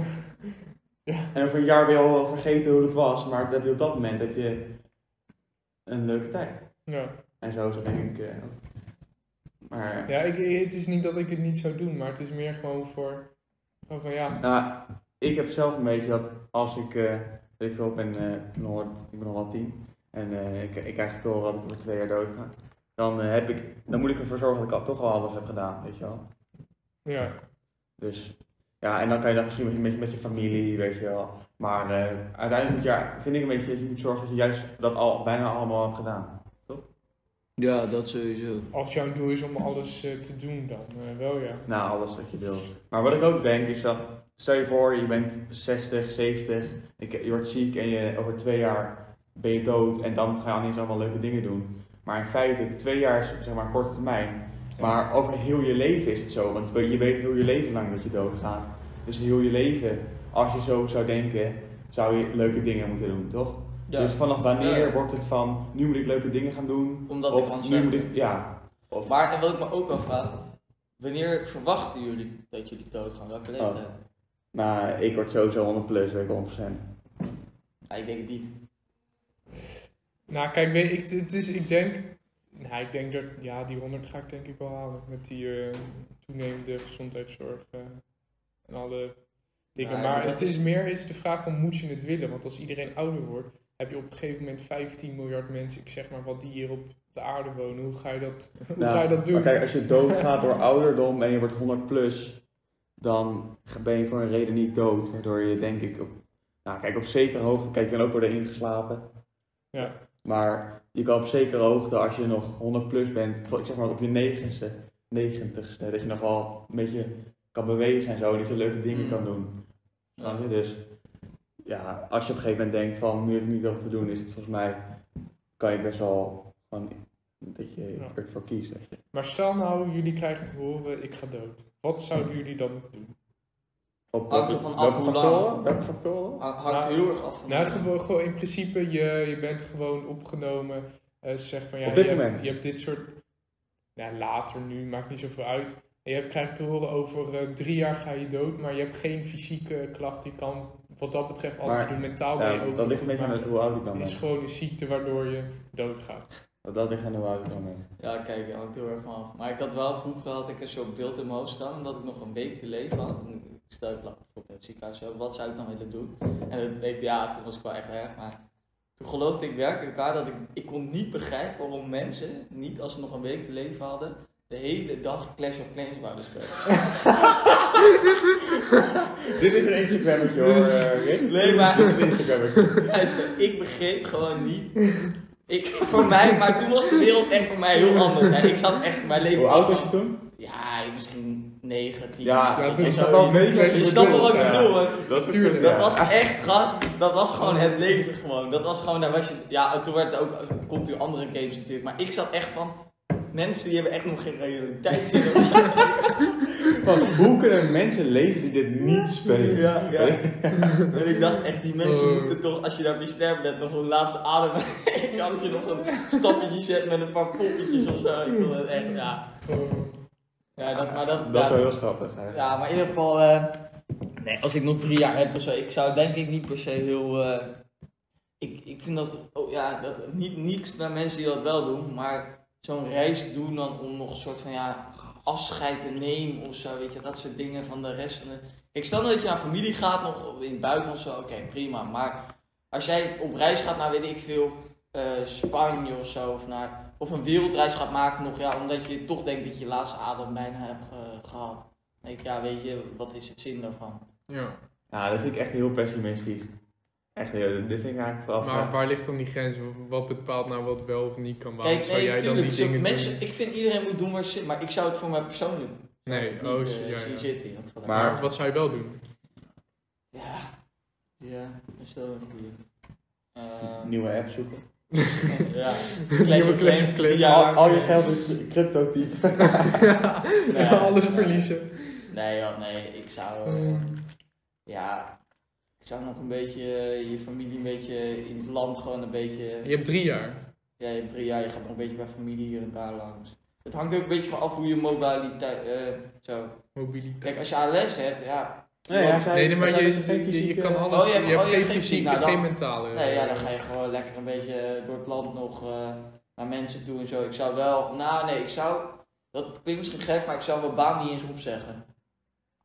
Wat, En over een jaar ben je al wel vergeten hoe het was, maar dat je op dat moment heb je een leuke tijd. ja. En zo is dat denk ik. eh, maar Ja, ik, het is niet dat ik het niet zou doen, maar het is meer gewoon voor. Gewoon van ja. Nou, ik heb zelf een beetje dat als ik, eh weet ik veel, ik ben, eh, wat- ik ben nog wel tien en eh, ik, ik krijg te horen dat ik over twee jaar dood ga, dan, eh, heb ik, dan moet ik ervoor zorgen dat ik al, toch al alles heb gedaan, weet je wel. Ja. Dus Ja, en dan kan je dat misschien met je, met je familie, weet je wel. Maar eh, uiteindelijk moet je, vind ik een beetje dat je moet zorgen dat je juist dat al bijna allemaal hebt gedaan. Ja, dat sowieso. Als jouw doel is om alles eh, te doen, dan eh, wel ja. Nou, alles wat je wil. Maar wat ik ook denk is dat, stel je voor, je bent 60, 70, ik- je wordt ziek en je, over twee jaar ben je dood en dan ga je ineens allemaal leuke dingen doen. Maar in feite, twee jaar is zeg maar korte termijn. Maar over heel je leven is het zo, want je weet heel je leven lang dat je doodgaat. Dus heel je leven, als je zo zou denken, zou je leuke dingen moeten doen, toch? Ja. Dus vanaf wanneer Ja. wordt het van, nu moet ik leuke dingen gaan doen? Omdat of ik kan nu moet ik, ja. Of, Maar en wat ik me ook al vraag, wanneer verwachten jullie dat jullie doodgaan? Welke leeftijd? nou, ik word sowieso 100 plus, weet ik 100%. Ja, ik denk het niet. Nou, kijk, weet ik, het is, ik denk, nou, ik denk dat, ja, die 100 ga ik denk ik wel halen. Met die eh, toenemende gezondheidszorg eh, en alle dingen. Maar het is- is meer is de vraag van, moet je het willen? Want als iedereen ouder wordt, heb je op een gegeven moment 15 miljard mensen, ik zeg maar wat, die hier op de aarde wonen. Hoe ga je dat, hoe Nou, ga je dat doen? Maar kijk, als je doodgaat door ouderdom en je wordt 100 plus, dan ben je voor een reden niet dood. Waardoor je denk ik op, nou kijk, op zekere hoogte, kijk, je kan ook worden ingeslapen. Ja. Maar je kan op zekere hoogte, als je nog 100 plus bent, ik zeg maar op je negentigste, negentigste, dat je nog wel een beetje kan bewegen en zo, dat je leuke dingen Mm. kan doen. Dus ja, als je op een gegeven moment denkt van nu heb ik niet over te doen, is het volgens mij, kan je best wel gewoon dat je Ja. ervoor kiest. je. Maar stel nou, jullie krijgen te horen, ik ga dood. Wat zouden jullie dan doen? Op Hangt welke- ervan af hoe lang. Welke factoren? Hang- Hangt Nou, heel erg af van Nou, gewoon, gewoon in principe, je, je bent gewoon opgenomen. eh ze zegt van ja, Op dit je, hebt, moment? je hebt dit soort. Ja, later nu, maakt niet zoveel uit. En je hebt, krijgt te horen over eh, drie jaar ga je dood, maar je hebt geen fysieke klachten. Je kan wat dat betreft alles Maar, doen. Mentaal ben je ook. dat ligt een beetje aan hoe oud ik dan Het is ben. gewoon een ziekte waardoor je doodgaat. Dat ligt aan hoe oud ik dan ben. Ja, kijk, dat hangt heel erg af. Maar ik had wel vroeger had ik soort beeld in mijn hoofd staan, omdat ik nog een week te leven had. En ik stel ik lag bijvoorbeeld in het ziekenhuis wat zou ik dan willen doen? En dat weet ja, toen was ik wel echt erg, maar toen geloofde ik werkelijk waar dat ik, ik kon niet begrijpen waarom mensen, niet als ze nog een week te leven hadden, de hele dag Clash of Clans wouden spelen. Dit is een Instagrammetje hoor, eh, Rick. Nee, maar- Dit is een Instagrammetje. Luister, ik begreep gewoon niet. Ik, voor mij, maar toen was de wereld echt voor mij heel anders. Hè. Ik zat echt, mijn leven Hoe oud was je toen? Ja, misschien 9, 10. Ja, Ja, dat is wel Je snapt wat ik ja. bedoel, hè. Dat Tuurlijk. Dat ja. was echt gast, dat was gewoon het leven gewoon. Dat was gewoon, daar was je, ja, en toen werd het ook, continu andere games natuurlijk. Maar ik zat echt van, mensen die hebben echt nog geen realiteitszin. hoe kunnen mensen leven die dit niet spelen? Ja, ja. En ik dacht echt, die mensen Oh. moeten toch, als je daarmee sterft bent, nog een laatste adem. ik kan dat je nog een stappetje zet met een paar poppetjes of zo. Ik wil het echt, ja. Ja, dat, maar dat, Dat is ja. wel heel grappig. eigenlijk. Ja, maar in ieder geval, eh, nee, als ik nog drie jaar heb of zo, ik zou denk ik niet per se heel. eh, ik, ik vind dat, oh ja, dat niet, niets naar mensen die dat wel doen, maar zo'n reis doen dan om nog een soort van ja, afscheid te nemen of zo, weet je, dat soort dingen van de rest. van de- Ik stel dat je naar familie gaat, nog in het buitenland of zo, oké, prima, maar als jij op reis gaat naar, weet ik veel, eh, Spanje of zo, of, naar, of een wereldreis gaat maken nog, ja, omdat je toch denkt dat je je laatste adem bijna hebt ge- gehad. Dan denk ik, ja, weet je, wat is het zin daarvan? Ja. Ja, dat vind ik echt heel pessimistisch. Echt heel, dit vind ik eigenlijk wel Maar waar ligt dan die grens? Wat bepaalt nou wat wel of niet kan? Waarom Kijk, zou nee, jij dan tuurlijk, die zo- dingen mensen, doen? ik vind iedereen moet doen waar ze zit, maar ik zou het voor mij persoonlijk Nee, niet, oh, eh, ja, ja. zitten. in ieder geval. Maar- Maar wat zou je wel doen? Ja, ja, dat is wel een goeie. Eh, Nieuwe app zoeken. ja, Nieuwe Clash of Clans. Ja, al, al je geld in crypto typen. Nee, Alles nee. verliezen. Nee, joh, nee, ik zou, eh, Mm. ja, zou nog een beetje eh, je familie een beetje in het land gewoon een beetje, Je hebt drie jaar. ja, je hebt drie jaar, je gaat nog een beetje bij familie hier en daar langs. Het hangt ook een beetje van af hoe je mobiliteit, eh, zo. Mobiliteit. Kijk, als je ALS hebt, ja, Nee, Nee, nee, maar je, je, je kan alles. Oh, je hebt- je hebt oh, je geen hebt geen fysieke, fysiek. Nou, geen mentale. Nee, ja, dan ga je gewoon lekker een beetje door het land nog eh, naar mensen toe en zo. Ik zou wel, nou nee, ik zou, dat klinkt misschien gek, maar ik zou mijn baan niet eens opzeggen.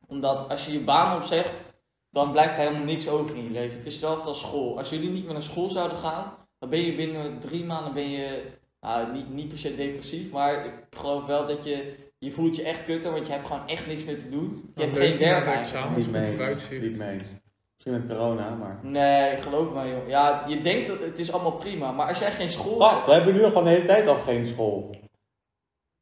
Omdat als je je baan opzegt, dan blijft er helemaal niks over in je leven. Het is hetzelfde als school. Als jullie niet meer naar school zouden gaan, dan ben je binnen drie maanden ben je, nou, niet, niet per se depressief, maar ik geloof wel dat je je voelt je echt kutter, want je hebt gewoon echt niks meer te doen. Je hebt geen werk eigenlijk. examens, Niet mee. Niet mee. Misschien met corona, maar... Nee, geloof me joh. Ja, je denkt dat het is allemaal prima, maar als jij geen school Fuck, hebt, we hebben nu al gewoon de hele tijd al geen school.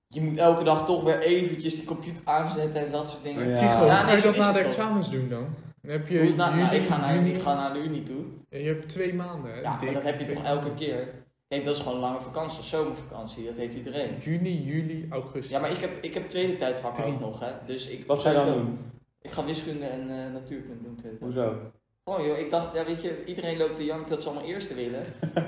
je moet elke dag toch weer eventjes die computer aanzetten en dat soort dingen. Ja. Tigo, Ja, ga je dat na de examens doen dan? Heb je Hoe- nou, nou, ik, ga naar, juni- ik ga naar de Unie toe. en je hebt twee maanden. hè? Ja, maar dat heb je toch elke keer. Kijk, dat is gewoon lange vakantie of zomervakantie, dat heeft iedereen. Juni, juli, augustus. Ja, maar ik heb, ik heb tweede tijdvakken Drie. ook nog, hè. Dus ik, Wat ga je dan doen? Ik ga wiskunde en eh, natuurkunde doen tweede. Hoezo? Gewoon joh, ik dacht, ja weet je, iedereen loopt te janken dat ze allemaal eerste willen.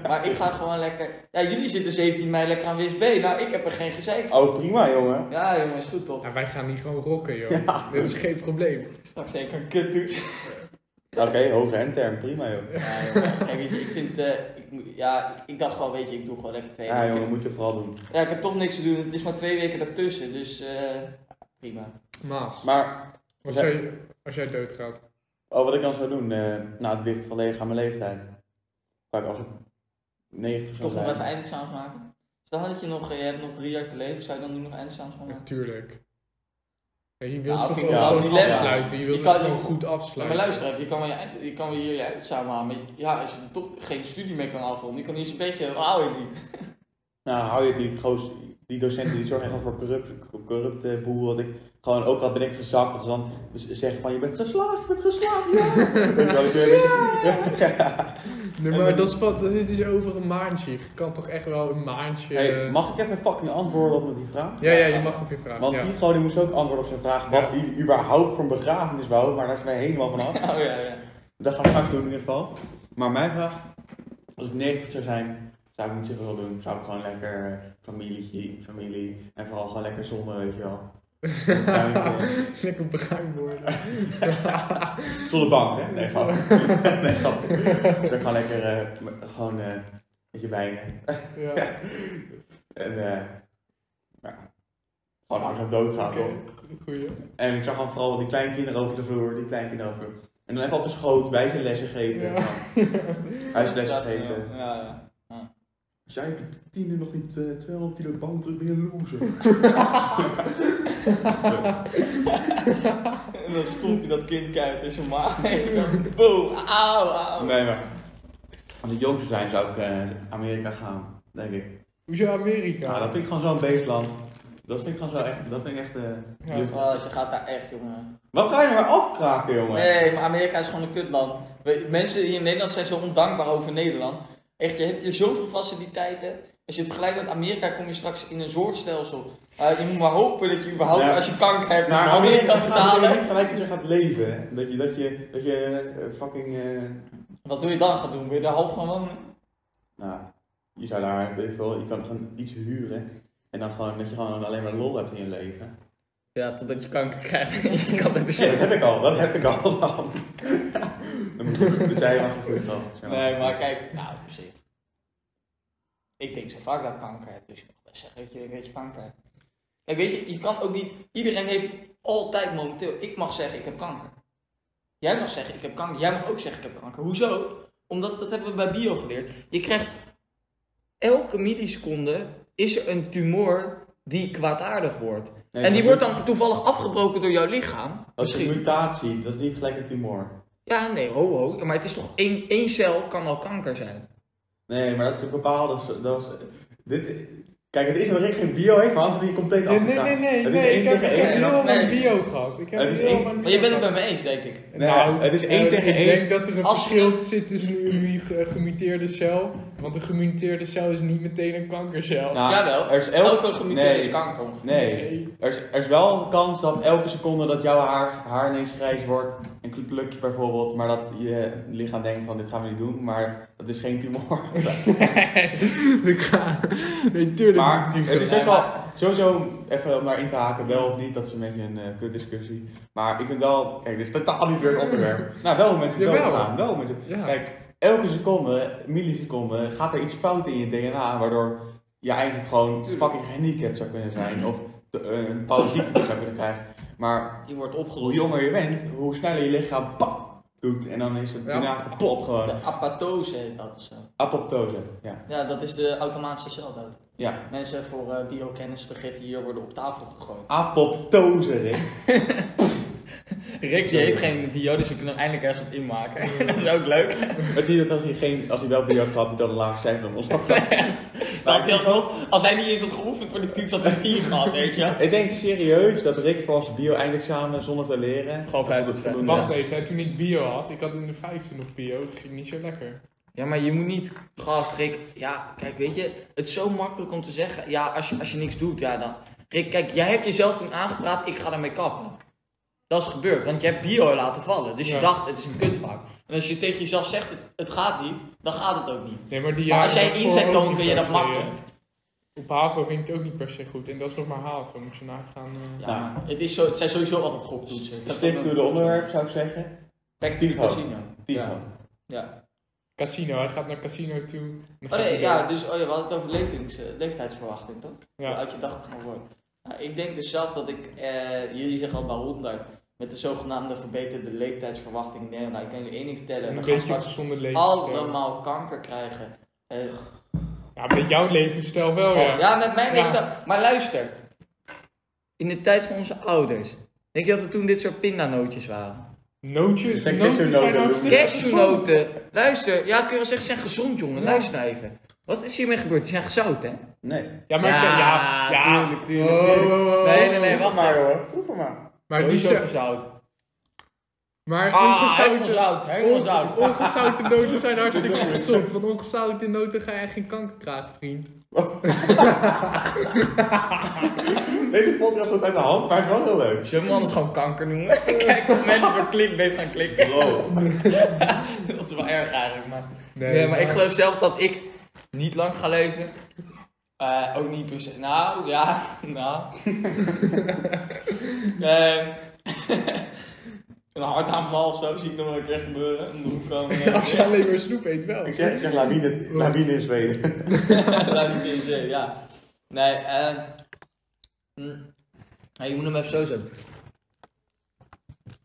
maar ik ga gewoon lekker, ja jullie zitten 17 mei lekker aan WIS B, nou ik heb er geen gezeik van. Oh, prima jongen. Ja jongen, is goed toch? Ja, wij gaan niet gewoon rocken, joh. Ja. Dit is geen probleem. Straks zeker een kuttoets. Oké, hoge en term, prima joh. Ja, jongen. Kijk, weet je, ik vind, eh, ik, ja, ik, ik dacht gewoon, weet je, ik doe gewoon lekker twee Ja weken. jongen, moet je vooral doen. Ja, ik heb toch niks te doen, het is maar twee weken daartussen, dus eh, prima. Maas, Maar, wat Ja. zou je, als jij doodgaat? Oh, wat ik dan zou doen, eh nou, het ligt volledig aan mijn leeftijd. Kijk, als ik 90 zou Toch nog even eindexamens maken? Stel dat je nog, eh, je hebt nog drie jaar te leven, zou je dan nu nog eindexamens gaan maken? Natuurlijk. Ja, je wilt Nou, toch wel gewoon lekker. afsluiten. Je wilt Je het kan- gewoon goed Ja, afsluiten. maar luister even, je kan wel, je, eind- je kan wel hier je eindexamen halen, maar ja, als je toch geen studie meer kan afronden, je kan eerst een beetje, dan hou je het niet. Nou, hou je het niet. Goos, die docenten die zorgen wel voor corrupt, corrupte boel. Dat ik gewoon, ook al ben ik gezakt, dat ze dan zeggen van je bent geslaagd, je bent geslaagd, ja. Nee, maar dat is, dat is dus over een maandje. Je kan toch echt wel een maandje... Hey, mag ik even fucking antwoorden op die vraag? Ja, ja, je mag op je vraag. Want ja. die gewoon die moest ook antwoorden op zijn vraag wat Ja. hij überhaupt voor een begrafenis wou, maar daar zijn wij helemaal vanaf. Oh ja, ja. Dat gaan we straks doen in ieder geval. Maar mijn vraag, als ik 90 zou zijn, zou ik niet zoveel doen. Zou ik gewoon lekker eh, familie, familie en vooral gewoon lekker zonder, weet je wel. Een tuintje. Lekker bruin worden. Zonder bank, hè? Nee, grap. nee, grap. Ik gewoon lekker, eh, m- gewoon, eh, met je bijnen. ja. En, eh, ja. Gewoon langzaam doodgaan, toch? goeie. En ik zag gewoon vooral die kleinkinderen over de vloer, die kleinkinderen over. En dan even op de schoot, wijzenlessen geven. Ja. Huislessen Ja, geven. Ja, ja. Jij op tiende nog niet eh, 200 kilo bankdruk ben je een loser. En dan stomp je dat kind uit in zijn maag. En dan boom, auw, auw. Nee, maar als ik jong zou zijn, zou ik eh, Amerika gaan, denk ik. Hoezo Amerika? Ja, dat vind ik gewoon zo'n beestland. Dat vind ik gewoon zo echt, dat vind ik echt... eh, Ja. dus- Oh, je gaat daar echt, jongen. Wat ga je nou maar afkraken, jongen? Nee, maar Amerika is gewoon een kutland. Mensen hier in Nederland zijn zo ondankbaar over Nederland. Echt, je hebt hier zoveel faciliteiten. Als je het vergelijkt met Amerika, kom je straks in een zorgstelsel. Uh, je moet maar hopen dat je überhaupt, Ja. als je kanker hebt, Naar Amerika kan betalen. je niet gelijk dat je gaat leven. hè. Dat je, dat je, dat je eh, fucking... eh, Wat wil je dan gaan doen? Wil je daar half gaan wonen? nou, je zou daar, weet ik veel, je kan gewoon iets huren. En dan gewoon, dat je gewoon alleen maar lol hebt in je leven. Ja, totdat je kanker krijgt en je kan de Ja, dat heb ik al, dat heb ik al dan. dan moet je, dus jij mag goed dan. Nee, maar kijk, nou op zich. Ik denk zo vaak dat ik kanker heb, dus je mag best zeggen dat je, dat je kanker hebt. Kijk, weet je, je kan ook niet, iedereen heeft altijd momenteel, ik mag zeggen ik heb kanker. Jij mag zeggen ik heb kanker, jij mag ook zeggen ik heb kanker. Hoezo? Omdat, dat hebben we bij bio geleerd. Je krijgt, elke milliseconde is er een tumor die kwaadaardig wordt. Nee, en die wordt dan toevallig afgebroken door jouw lichaam. Dat is een mutatie, dat is niet gelijk een tumor. Ja, nee, ho ho. Maar het is toch één, één cel kan al kanker zijn. Nee, maar dat is een bepaalde. Dat is, dit, kijk, het is dat Rick geen bio heeft, maar anders hij compleet Nee, nee, afgedaan. nee, nee, Het is nee. één Ik heb, tegen ik heb één. heel Nee. lang bio gehad. Ik heb Het is één- lang Maar je bent het bio met me eens, denk ik. Nee, Nou, het is één eh, tegen ik één. denk dat er een verschil zit tussen een gemuteerde cel. Want een gemuteerde cel is niet meteen een kankercel. Nou, Jawel, er is elk- elke gemuteerde nee. is kanker ongeveer. Nee, er is, er is wel een kans dat elke seconde dat jouw haar, haar ineens grijs wordt, een plukje bijvoorbeeld, maar dat je lichaam denkt van dit gaan we niet doen, maar dat is geen tumor. ik ga. Nee, tuurlijk. maar niet. het is best wel, sowieso, even om daar in te haken, wel of niet, dat is een beetje een uh, kutdiscussie. Maar ik vind wel, kijk, dit is totaal niet weer het onderwerp. Nou, wel mensen Jawel. doodgaan, wel mensen. Ja. Kijk, elke seconde, milliseconde, gaat er iets fout in je DNA, waardoor je eigenlijk gewoon fucking gehandicapt zou kunnen zijn, of de- eh, een bepaalde ziekte zou kunnen krijgen. Maar Die wordt hoe jonger je bent, hoe sneller je lichaam pap doet en dan is het Ja. daarna kapot gewoon. De apoptose heet dat of zo. Apoptose, ja. Ja, dat is de automatische celdood. Ja. Mensen voor eh biokennisbegrippen hier worden op tafel gegooid. Apoptose, Rick. Rick die heeft geen bio, dus we kunnen hem eindelijk ergens op inmaken. dat is ook leuk. Maar zie je dat als hij, geen, als hij wel bio had hij dan een laag cijfer dan ons had? Maar als hij niet eens had geoefend voor de toets, had hij 10 gehad, weet je. Ik denk serieus dat Rick voor zijn bio-eindexamen zonder te leren... Gewoon vijf dat uit voldoende- Wacht even, hè, toen ik bio had, ik had in de vijfde nog bio, dat ging niet zo lekker. Ja, maar je moet niet, gast, Rick, ja, kijk, weet je, het is zo makkelijk om te zeggen, ja, als je, als je niks doet, ja, dan... Rick, kijk, jij hebt jezelf toen aangepraat, ik ga ermee kappen. Dat is gebeurd, want je hebt bio laten vallen, dus je Ja. dacht, het is een kutvak. En als je tegen jezelf zegt, het, het gaat niet, dan gaat het ook niet. Nee, maar die Maar als jij inzet, ook dan kun je dat makkelijk. Op HAVO ging het ook niet per se goed. En dat is nog maar HAVO, moet je nagaan. eh. Ja, het, is zo, het zijn sowieso altijd goktoetsen. To ook- de onderwerp, zou ik zeggen. Gewoon. casino. Tien Ja. Ja. Casino, hij gaat naar casino toe. Oh nee, ja, dus oh ja, we hadden het over eh, leeftijdsverwachting, toch? Ja. oud je dacht het gaan worden. Nou, ik denk dus zelf dat ik, eh, jullie zeggen al bij 100, met de zogenaamde verbeterde leeftijdsverwachting. Nee, nou, ik kan jullie één ding vertellen. Een We gaan beetje straks gezonde levensstijl. allemaal kanker krijgen. Ja, met jouw levensstijl wel, ja. ja, met mijn Ja. leefstijl. Maar luister, in de tijd van onze ouders, denk je dat er toen dit soort pindanootjes waren? Nootjes, noten zijn cashewnoten, hartstikke gezond. Cashewnoten. Luister, ja, kun je wel zeggen, ze zijn gezond, jongen. Luister nou even. Wat is hiermee gebeurd? Die zijn gezout, hè? Nee. Ja, maar Ja, ja, ja, ja. tuurlijk, tuurlijk, Oh, tuurlijk. oh, oh, Nee, nee, nee, wacht maar hoor. Oefen maar. Maar die zijn, gezout. maar Ah, helemaal ongezouten, zout, helemaal onge- zout. ongezouten noten zijn hartstikke gezond. Van ongezouten noten ga je echt geen kanker krijgen, vriend. Deze podcast wordt uit de hand, maar het is wel heel leuk. Zullen we anders gewoon kanker noemen? Kijk, of mensen voor clickbait gaan klikken. Bro. dat is wel erg eigenlijk, maar... Nee, Nee, maar ik geloof zelf dat ik niet lang ga leven. Eh, ook niet per se. Nou, ja, nou. Eh, een hartaanval of zo zie ik nog wel een keer gebeuren. Hoek komen. Als je alleen maar snoep eet, wel. Ik zeg, ik zeg lawine, lawine in Zweden. Het in ja. Nee, eh. hm. Ja, je moet hem even zo zetten.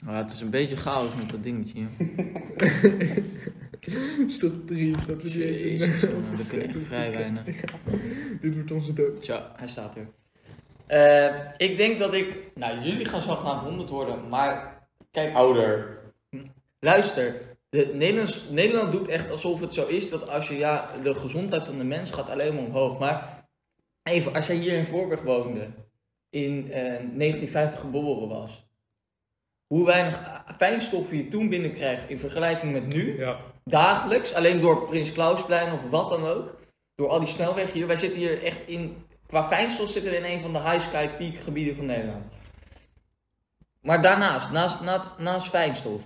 Ah, het is een beetje chaos met dat dingetje. is toch triest dat we deze... Jezus, jongen, we kunnen echt vrij weinig. Dit wordt onze dood. Zo, hij staat er. Eh, ik denk dat ik. Nou, jullie gaan zogenaamd 100 worden, maar. Kijk, Ouder. luister. De Nederlands, Nederland doet echt alsof het zo is dat als je. Ja, de gezondheid van de mens gaat alleen maar omhoog. Maar. Even, als jij hier in Voorburg woonde. In eh, 1950 geboren was. Hoe weinig fijnstoffen je toen binnenkreeg in vergelijking met nu. Ja. Dagelijks, alleen door Prins Klausplein of wat dan ook. Door al die snelwegen hier. Wij zitten hier echt in. Qua fijnstof zitten we in een van de high sky peak gebieden van Nederland. Maar daarnaast, naast, naast, naast fijnstof.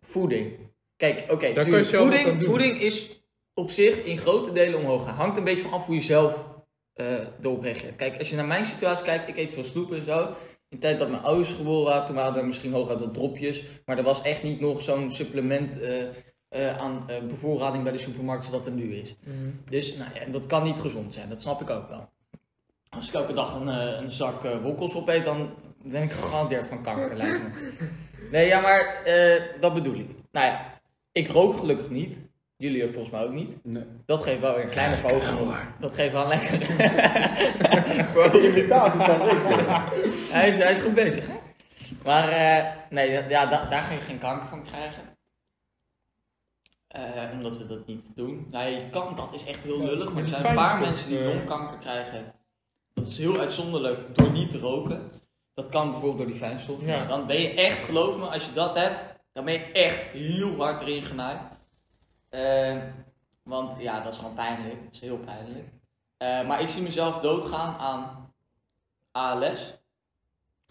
Voeding. Kijk, oké, wat voeding, voeding is op zich in grote delen omhoog gaan. Hangt een beetje van af hoe je zelf eh erop reageert. Kijk, als je naar mijn situatie kijkt, ik eet veel snoep en zo. In de tijd dat mijn ouders geboren waren, toen waren er misschien hooguit wat dropjes. Maar er was echt niet nog zo'n supplement eh, eh, aan eh, bevoorrading bij de supermarkt zoals dat er nu is. Dus nou ja, dat kan niet gezond zijn, dat snap ik ook wel. Als ik elke dag een, een zak wokkels opeet, dan ben ik gegarandeerd van kanker, lijkt me. Nee, ja, maar dat bedoel ik. Nou ja, ik rook gelukkig niet. Jullie volgens mij ook niet. Nee. Dat geeft wel weer een kleine verhoging op. Dat geeft wel een lekker... De imitatie van Rick. hij, is, hij is goed bezig, hè? Maar eh, nee, ja, da- daar ga je geen kanker van krijgen. Eh, omdat we dat niet doen. Nou, je kan, dat is echt heel Ja, lullig. Maar maar er zijn een paar mensen die eh, longkanker krijgen. Dat is heel uitzonderlijk door niet te roken. Dat kan bijvoorbeeld door die fijnstof. Ja. Dan ben je echt, geloof me, als je dat hebt, dan ben je echt heel hard erin genaaid. Eh, want ja, dat is gewoon pijnlijk. Dat is heel pijnlijk. Eh, maar ik zie mezelf doodgaan aan ALS.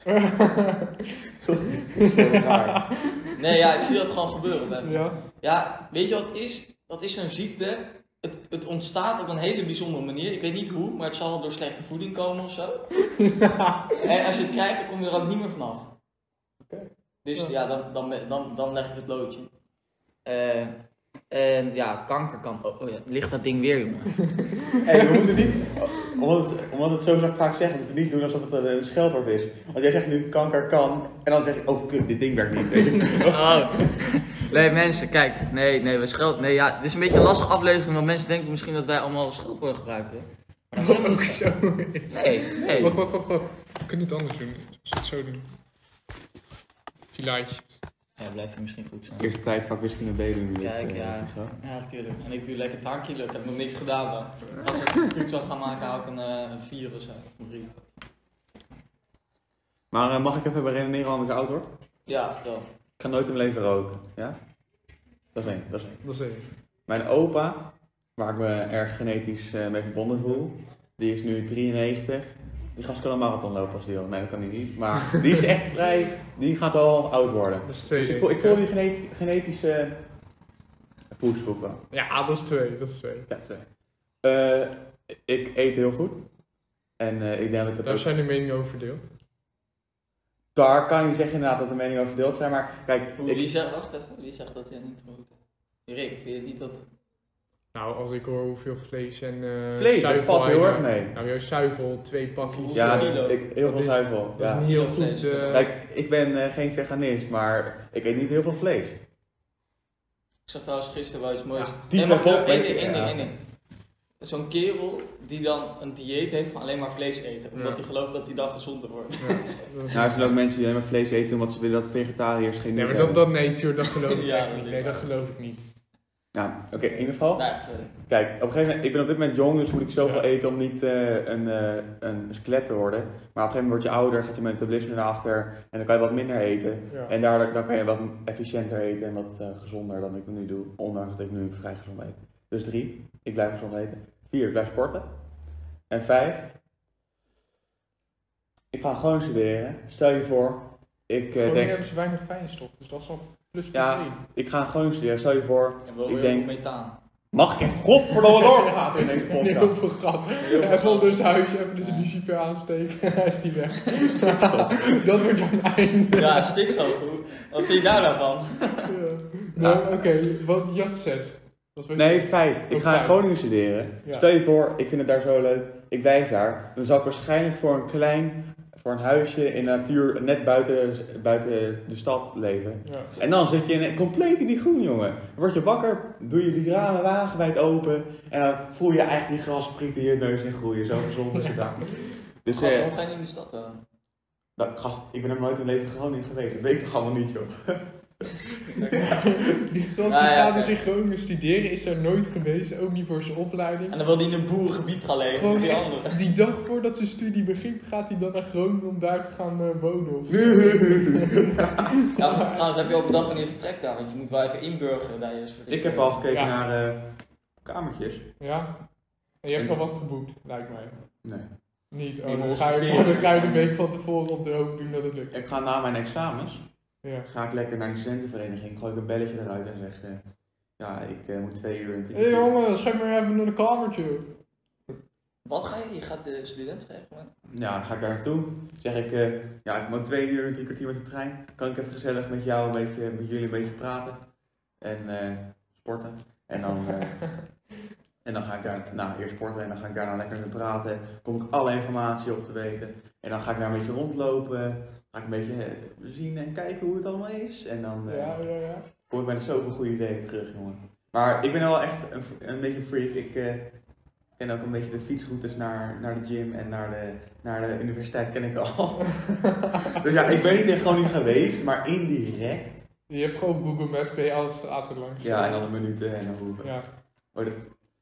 Raar. Nee, ja, ik zie dat gewoon gebeuren. bij ja. Ja, weet je wat het is? Dat is zo'n ziekte. Het, het ontstaat op een hele bijzondere manier. Ik weet niet hoe, maar het zal wel door slechte voeding komen of zo. en als je het krijgt, dan kom je er ook niet meer vanaf. Dus Ja. ja, dan, dan, dan, dan leg ik het loodje. Eh, en ja, kanker kan. Oh, oh ja, ligt dat ding weer, jongen. Hey, we moeten niet, omdat het, omdat het zo vaak zeggen, moeten we niet doen alsof het een, scheldwoord is. Want jij zegt nu kanker kan, en dan zeg je, oh kut, dit ding werkt niet. Weet je. Oh. Nee, mensen, kijk. Nee, nee, we scheld. Nee, ja, het is een beetje een lastige aflevering, want mensen denken misschien dat wij allemaal scheldwoorden gebruiken. Maar zeg ook ik- zo is. Nee, nee. Wacht, wacht, wacht, wacht. We kunnen het anders doen. We het zo doen. Filaatje. Ja, blijft hij misschien goed zijn. Eerste tijd vak wiskunde B doen nu. Kijk, eh, ja. Ja, natuurlijk. En ik doe lekker handkilo. Ik heb nog niks gedaan dan. Als ik een toets zou gaan maken, hou ik een, eh, een 4 of zo. Een 3. Maar eh, mag ik even redeneren waarom ik oud word? Ja, vertel. Ik ga nooit in mijn leven roken. Ja? Dat is één, dat is één. Dat is één. Mijn opa, waar ik me erg genetisch eh, mee verbonden voel, die is nu 93. Die gast kan een marathon lopen als die wil. Nee, dat kan hij niet. Maar die is echt vrij, die gaat al oud worden. Dat is twee. Dus ik voel, ik voel die geneti- genetische ook wel. Ja, dat is twee. Dat is twee. Ja, twee. Eh, ik eet heel goed. En eh, ik denk dat ik dat Daar ook... zijn de meningen over verdeeld. Daar kan je zeggen inderdaad dat de meningen over verdeeld zijn. Maar kijk, ik, wie zegt, wacht even, wie zegt dat hij niet goed Rick, vind je het niet dat... Nou, als ik hoor hoeveel vlees en eh vlees, zuivel valt heel erg mee. Nou, juist zuivel, twee pakjes. Ja, kilo? ik, heel veel zuivel. Dat Ja. is niet heel goed. vlees. eh, Kijk, ik ben eh, geen veganist, maar ik eet niet heel veel vlees. Ik zag trouwens gisteren wel iets moois. Ja, die nee, level- één ding, één ding, één ding. Zo'n kerel die dan een dieet heeft van alleen maar vlees eten. Omdat Ja. hij gelooft dat hij dan gezonder wordt. ja, Nou, er zijn ook mensen die alleen maar vlees eten omdat ze willen dat vegetariërs geen Nee, maar dat, hebben. dat, nee, tuur, dat geloof ik Ja, echt dat niet. Nee, ik dat geloof ik niet. Ja, oké, in ieder geval. Kijk, op een gegeven moment, ik ben op dit moment jong, dus moet ik zoveel Ja. eten om niet eh, een, eh, een skelet te worden. Maar op een gegeven moment word je ouder, gaat je metabolisme naar achter en dan kan je wat minder eten. Ja. En daardoor dan kan je wat efficiënter eten en wat eh, gezonder dan ik nu doe, ondanks dat ik nu vrij gezond eet. Dus drie, ik blijf gezond eten. Vier, ik blijf sporten. En vijf, ik ga gewoon studeren. Stel je voor, ik eh, denk, hebben ze weinig fijnstof, dus dat is al plus Ja. ik ga gewoon studeren. Stel je voor, Ik denk- methaan. mag ik even godverdomme doorgaan in deze Heel podcast? veel gas. veel Even gas. onder zijn huisje, even de lucifer aansteken. Hij is die weg. dat wordt jouw einde. Ja, stikstof. Wat vind je daar nou van? Ja. Nou, oké, wat. Dat is Nee, vijf. Ik Oh, ga in. Groningen studeren. Ja. Stel je voor, ik vind het daar zo leuk. Ik blijf daar. Dan zal ik waarschijnlijk voor een klein, voor een huisje in de natuur, net buiten, buiten de stad leven. Ja. En dan zit je in, compleet in die groen, jongen. Dan word je wakker, doe je die ramen wagenwijd open. En dan voel je eigenlijk die grasprieten in je neus in groeien. Zo gezond is het daar. Dus Gast, eh, waarom ga je niet in de stad wonen? dat, gast, ik ben er nooit in leven Groningen geweest. Dat weet ik toch allemaal niet, joh. Die gast Ja, die ja, gaat dus in Groningen studeren, is er nooit geweest, ook niet voor zijn opleiding. En dan wil hij in een boerengebied gaan leven. Gewoon die echt, anderen. die dag voordat zijn studie begint, gaat hij dan naar Groningen om daar te gaan eh, wonen. Of zo. Ja, maar trouwens heb je al bedacht wanneer je vertrekt daar. Want je moet wel even inburgeren daar eerst. Ik heb al gekeken Ja. naar eh, kamertjes. Ja? En je hebt al wat geboekt, lijkt mij. Nee. Niet, oh, dan ga, je, dan ga je de week van tevoren op de hoop doen dat het lukt. Ik ga na mijn examens. Ja. ga ik lekker naar die studentenvereniging, gooi ik een belletje eruit en zeg, eh, ja, ik eh, moet twee uur in Hé hey, jongen, schep maar even naar de kamertje. Wat ga je? Je gaat de student vragen? Ja, dan ga ik daar naartoe. Zeg ik, eh, ja, ik moet twee uur, drie kwartier met de trein. Kan ik even gezellig met jou, een beetje, met jullie een beetje praten. En eh, sporten. En dan, eh, en dan ga ik daar, nou, eerst sporten en dan ga ik daarna lekker mee praten. Kom ik alle informatie op te weten. En dan ga ik daar een beetje rondlopen. Ga ik een beetje eh, zien en kijken hoe het allemaal is. En dan eh, Ja, ja, ja. kom ik met zoveel goede ideeën terug, jongen. Maar ik ben wel echt een, een beetje een freak. Ik eh, ken ook een beetje de fietsroutes naar, naar de gym en naar de, naar de universiteit ken ik al. dus ja, ik ben niet in Groningen geweest, maar indirect. Je hebt gewoon Google Maps, ben je alle straten langs. Ja, en dan een minuten en dan hoeven. Ja. Oh, dat-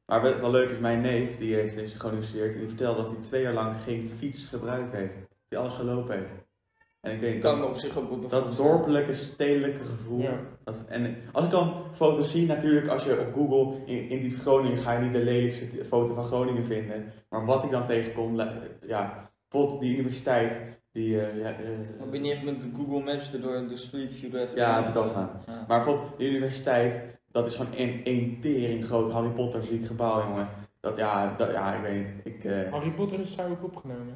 Maar wat wel leuk is, mijn neef, die heeft in Groningen gestudeerd, en die vertelde dat hij twee jaar lang geen fiets gebruikt heeft. Die alles gelopen heeft. En ik weet Kan dat, op zich ook goed nog dat dorpelijke, stedelijke gevoel. Ja. Dat- en als ik dan foto's zie, natuurlijk als je op Google in, in die Groningen ga je niet de lelijkste foto van Groningen vinden. Maar wat ik dan tegenkom, ja, bijvoorbeeld die universiteit, die, eh, ja, eh, ben je even met de Google Maps er door de street view even Ja, door? heb ik ook gedaan. Ja. maar bijvoorbeeld de universiteit, dat is gewoon een, een tering groot Harry Potter ziek gebouw, jongen. Dat, ja, dat, ja, ik weet niet, ik, eh, Harry Potter is daar ook opgenomen.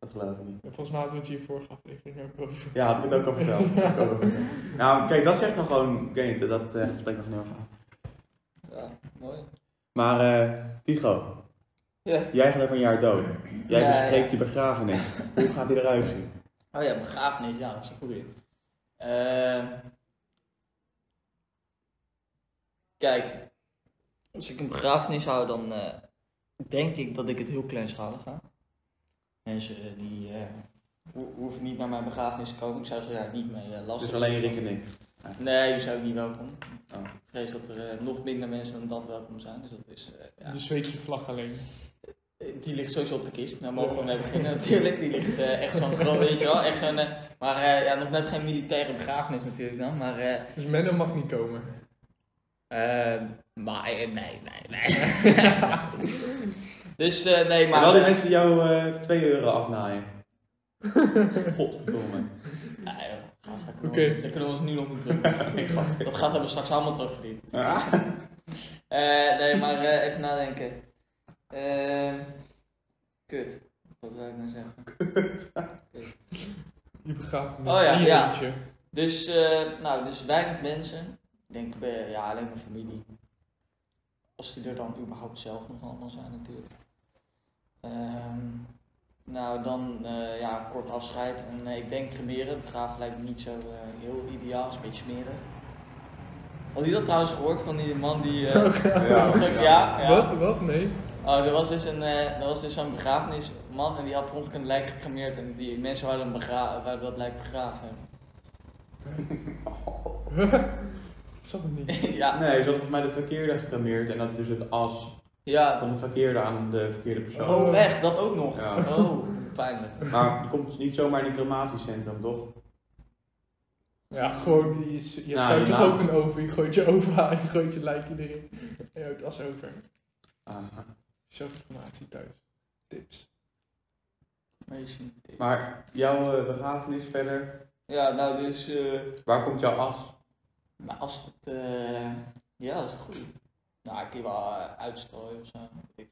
Dat geloof ik niet. En volgens mij hadden we het hier vorige aflevering ook over. Ja, had ik het ook al verteld. Had ik ook al verteld. Nou, kijk, dat zegt nog gewoon, ik weet niet, dat eh spreekt nog niet over aan. Ja, mooi. Maar, eh Tigo, Ja. jij gaat over een jaar dood. Jij Ja, bespreekt ja. je begrafenis. Hoe gaat die eruit zien? Oh ja, begrafenis, ja, dat is een goeie. Ehm kijk, als ik een begrafenis hou, dan, eh, denk ik dat ik het heel kleinschalig ga. Mensen die eh, ho- hoeven niet naar mijn begrafenis te komen. Ik zou ze daar niet mee eh, lastig Dus alleen Rick en ik. Nee, die zou ik niet welkom. Oh. Ik vrees dat er eh, nog minder mensen dan dat welkom zijn. Dus dat is, eh, ja. De Zweedse vlag alleen. Die ligt sowieso op de kist. Daar mogen we mee beginnen natuurlijk. Die ligt echt zo'n groot, weet je wel. Echt zo'n, maar eh, ja, nog net geen militaire begrafenis natuurlijk dan. Maar, eh, Dus Menno mag niet komen. eh, maar nee, nee, nee. dus eh, nee, maar... Wel die eh, mensen jou eh 2 euro afnaaien. Godverdomme. Nee, joh, gast, daar kunnen, ons- daar kunnen we ons nu nog niet terug. dat gaat hebben we straks allemaal terugverdiend. Ah. Eh, nee, maar eh, even nadenken. Ehm kut. Wat wil ik nou zeggen? Die begrafenis. Oh ja, ja. eentje. Dus, eh, nou, dus weinig mensen. Ik denk, eh, ja, alleen mijn familie. Als die er dan überhaupt zelf nog allemaal zijn natuurlijk. Ehm, nou, dan eh, ja, kort afscheid. En eh, ik denk cremeren. Begraven lijkt me niet zo eh, heel ideaal. is een beetje smeren. Had je dat trouwens gehoord van die man die... eh, Ja. ja, ja. Wat? Wat? Nee. Oh, er was dus een, er was dus zo'n begrafenisman en die had per ongeluk een lijk gecremeerd en die mensen begra wouden dat lijk begraven het niet. ja, Nee, ze had volgens mij de verkeerde gecremeerd en dat dus het as ja. van de verkeerde aan de verkeerde persoon. Oh, echt? Dat ook nog? Ja. Oh, pijnlijk. Maar je komt niet zomaar in een crematiecentrum, toch? Ja, gewoon, je, je hebt Nou, toch naam. ook een oven, je gooit je oven aan, je gooit je lijkje erin. En je houdt as over. Aha. Zelfinformatie thuis. Tips. Maar jouw eh, begrafenis verder, Ja, nou dus, eh, waar komt jouw as? maar als het, eh, ja, dat is goed. Nou, ik kan wel uh, uitstrooien of zo, ik.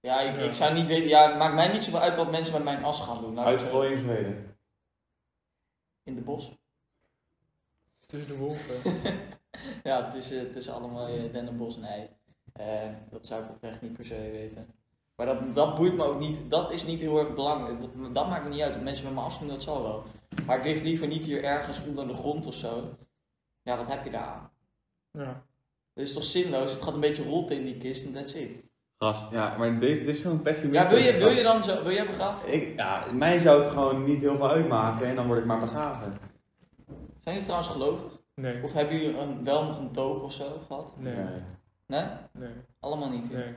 Ja ik, Ja. ik zou niet weten, ja, het maakt mij niet zoveel uit wat mensen met mijn as gaan doen. zo- Uitstrooien in Zweden. In de bos. Tussen de wolven. ja, het is, eh, het is allemaal eh, dennenbos, nee. Eh, dat zou ik oprecht niet per se weten. Maar dat, dat boeit me ook niet, dat is niet heel erg belangrijk. Dat, dat maakt me niet uit, mensen met me afdoen, dat zal wel. Maar ik lig liever niet hier ergens onder de grond of zo. Ja, wat heb je daar aan? ja. Dat is toch zinloos? Het gaat een beetje rotten in die kist en that's it. Gast, ja, maar dit, dit is zo'n pessimistisch. Ja, wil je, wil je dan zo, wil jij begraven? Ik, ja, mij zou het gewoon niet heel veel uitmaken en dan word ik maar begraven. Zijn jullie trouwens gelovig? Nee. Of hebben jullie een, wel nog een doop of zo gehad? Nee. Nee. Nee? Nee. Allemaal niet. hè? Nee.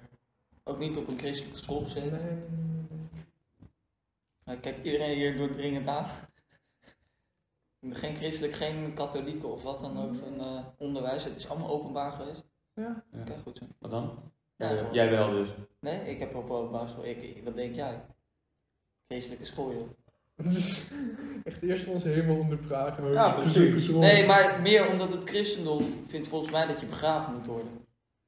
Ook niet op een christelijke school gezeten? nee. Nou, kijk iedereen hier doordringend aan. Geen christelijk, geen katholieke of wat dan ook van eh, onderwijs. Het is allemaal openbaar geweest. Ja. Oké, goed zo. Wat dan? Ja, Jij- wel dus. Nee, ik heb op openbaar school. Ik, wat denk jij? Christelijke school, joh. Is echt eerst ons helemaal ondervragen. Ja, precies. Nee, maar meer omdat het christendom vindt volgens mij dat je begraven moet worden.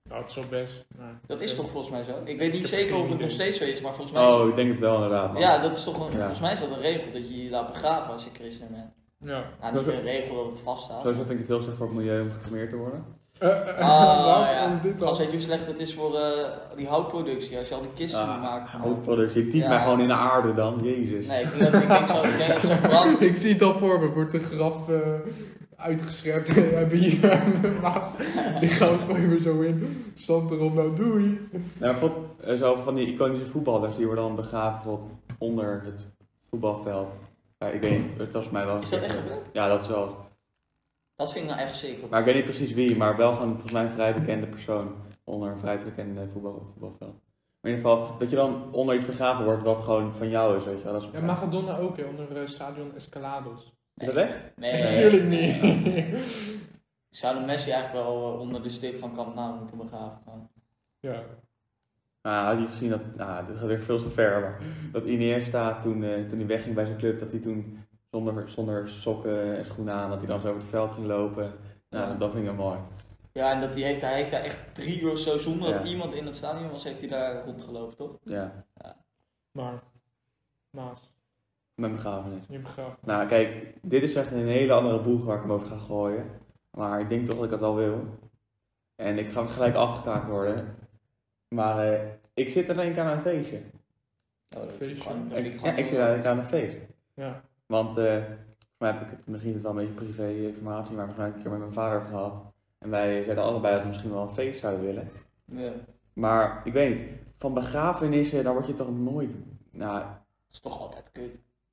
Nou, het is wel best. Maar... Dat is toch volgens mij zo? Ik weet niet Ik zeker of het nog steeds zo is, maar volgens mij is Oh, het- ik denk het wel inderdaad. man. Ja, dat is toch een, Ja. volgens mij is dat een regel dat je je laat begraven als je christen bent. Ja. Nou, niet een regel dat het vaststaat. Sowieso vind ik het heel slecht voor het milieu om gecremeerd te worden. Eh, eh, Ah, wat ja. is dit dan? Gast, weet je hoe slecht het is voor eh, die houtproductie als je al die kisten moet maken? houtproductie. Tief Ja. mij gewoon in de aarde dan, jezus. Nee, ik denk dat ik denk zo, ik denk dat zo brand. Ik zie het al voor me, wordt de graf uitgeschept en we hebben hier een maas. Die gaan we zo in. Zand erop, nou doei. Nou, bijvoorbeeld, zo van die iconische voetballers, die worden dan begraven onder het voetbalveld. Ja, ik weet niet, het was mij wel... Is dat echt gebeurd? Ja, dat is wel. Dat vind ik nou echt zeker. Maar ik weet niet precies wie, maar wel gewoon volgens mij een vrij bekende persoon onder een vrij bekende voetbal, voetbalveld. Maar in ieder geval, dat je dan onder iets begraven wordt wat gewoon van jou is, weet je wel. Dat is Ja, Magadona ook, hè, onder eh, stadion Escalados. Is dat echt? Nee, Nee. nee. Natuurlijk niet. Zouden Messi eigenlijk wel eh, onder de stip van Camp Nou moeten begraven gaan? ja. Ah, had je gezien dat, nou, dit gaat weer veel te ver, maar dat Iniesta toen, eh, toen hij wegging bij zijn club, dat hij toen zonder, zonder sokken en schoenen aan, dat hij dan zo over het veld ging lopen. Nou, Ja. dat vind ik wel mooi. Ja, en dat die heeft, hij heeft daar echt drie uur zo zonder dat Ja. iemand in het stadion was, heeft hij daar rondgelopen, toch? Ja, Maar, Maas, met begrafenis. je begraven. Nou, kijk, dit is echt een hele andere boeg waar ik hem over ga gooien. Maar ik denk toch dat ik het wel wil. En ik ga gelijk afgekaakt worden. Maar eh, ik zit er denk ik aan een feestje. Oh, dat Feestje. gewoon- Ik, ik ja, ik zit eigenlijk aan een feest. Ja. Want eh, volgens mij heb ik het, misschien is het wel een beetje privé informatie, maar volgens mij heb ik het een keer met mijn vader over gehad. En wij zeiden allebei dat we misschien wel een feest zouden willen. Ja. Maar ik weet niet, van begrafenissen, daar word je toch nooit. Nou, Dat is toch altijd kut.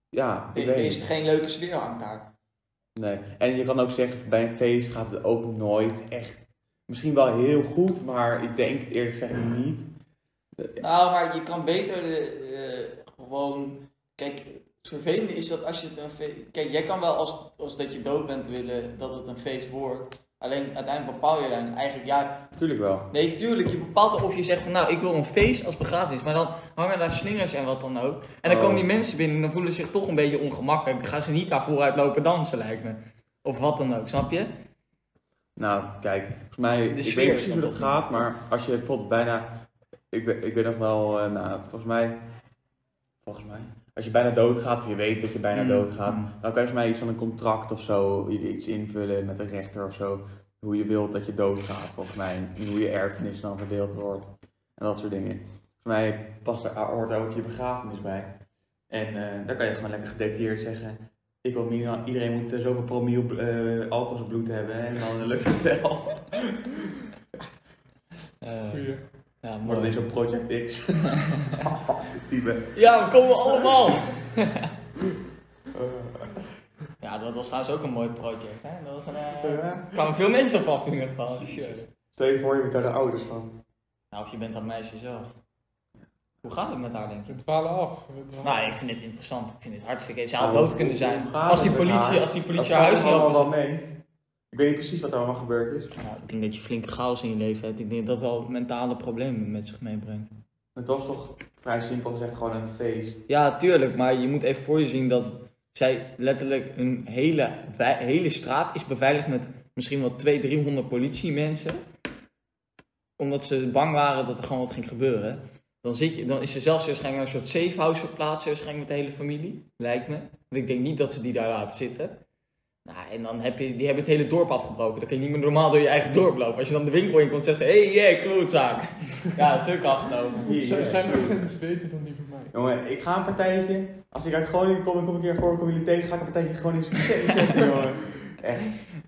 ja, ik Er weet is niet. geen leuke sfeer hangt daar. Nee. En je kan ook zeggen, bij een feest gaat het ook nooit echt. Misschien wel heel goed, maar ik denk het eerlijk gezegd niet. Nou, maar je kan beter eh, eh, gewoon. Kijk, het vervelende is dat als je het een feest. Kijk, jij kan wel als, als dat je dood bent willen dat het een feest wordt. Alleen uiteindelijk bepaal je dan eigenlijk, ja, Tuurlijk wel. nee, tuurlijk, je bepaalt of je zegt van nou, ik wil een feest als begrafenis, maar dan hangen daar slingers en wat dan ook. En dan Oh. komen die mensen binnen en dan voelen ze zich toch een beetje ongemakkelijk. Dan gaan ze niet daar vooruit lopen dansen, lijkt me. Of wat dan ook, snap je? Nou, kijk, volgens mij, ik weet is precies hoe dat gaat, maar als je bijvoorbeeld bijna, ik, weet- ik weet nog wel, eh, nou, volgens mij, volgens mij, als je bijna doodgaat, of je weet dat je bijna Mm, doodgaat, mm. dan kan je volgens mij iets van een contract of zo, iets invullen met een rechter of zo, hoe je wilt dat je doodgaat, volgens mij, en hoe je erfenis dan verdeeld wordt, en dat soort dingen. Volgens mij past er, hoort daar ook je begrafenis bij. En eh dan kan je gewoon lekker gedetailleerd zeggen, ik wil minimaal, iedereen moet eh, zoveel promiel eh, alcohol in zijn bloed hebben en dan lukt het wel. Eh, Goeie. ja, Maar dan mooi. is zo'n Project X. Die ben- Ja, we komen allemaal. Ja, dat was trouwens ook een mooi project. Hè? Dat was een, kwamen veel mensen op af in ieder geval. Sure. Stel je voor, je bent daar de ouders van. Nou, of je bent dat meisje zelf. Hoe gaat het met haar, denk je? We dwalen af. We dwalen Nou, ik vind dit interessant. Ik vind dit hartstikke... Ze Oh, had dood kunnen zijn. Als die het politie, haar? als die Dat politie haar huis allemaal wel mee. Ik weet niet precies wat er allemaal gebeurd is. Nou, ik denk dat je flinke chaos in je leven hebt. Ik denk dat wel mentale problemen met zich meebrengt. Het was toch vrij simpel gezegd gewoon een feest. Ja, tuurlijk. Maar je moet even voor je zien dat zij letterlijk een hele, hele straat is beveiligd met misschien wel 200, 300 politiemensen. Omdat ze bang waren dat er gewoon wat ging gebeuren. Dan, zit je, dan is er zelfs waarschijnlijk een soort safe house verplaatst, waarschijnlijk met de hele familie. Lijkt me. Want ik denk niet dat ze die daar laten zitten. Nou, en dan heb je, die hebben het hele dorp afgebroken. Dan kun je niet meer normaal door je eigen dorp lopen. Als je dan de winkel in komt, zeggen ze, hé, hey, yeah, klootzaak. ja, dat is ook afgenomen. Zijn accenten beter dan die van mij? Jongen, ik ga een partijtje. Als ik uit Groningen kom en kom een keer voor, kom jullie tegen, ga ik een partijtje Groningse zetten, jongen. Echt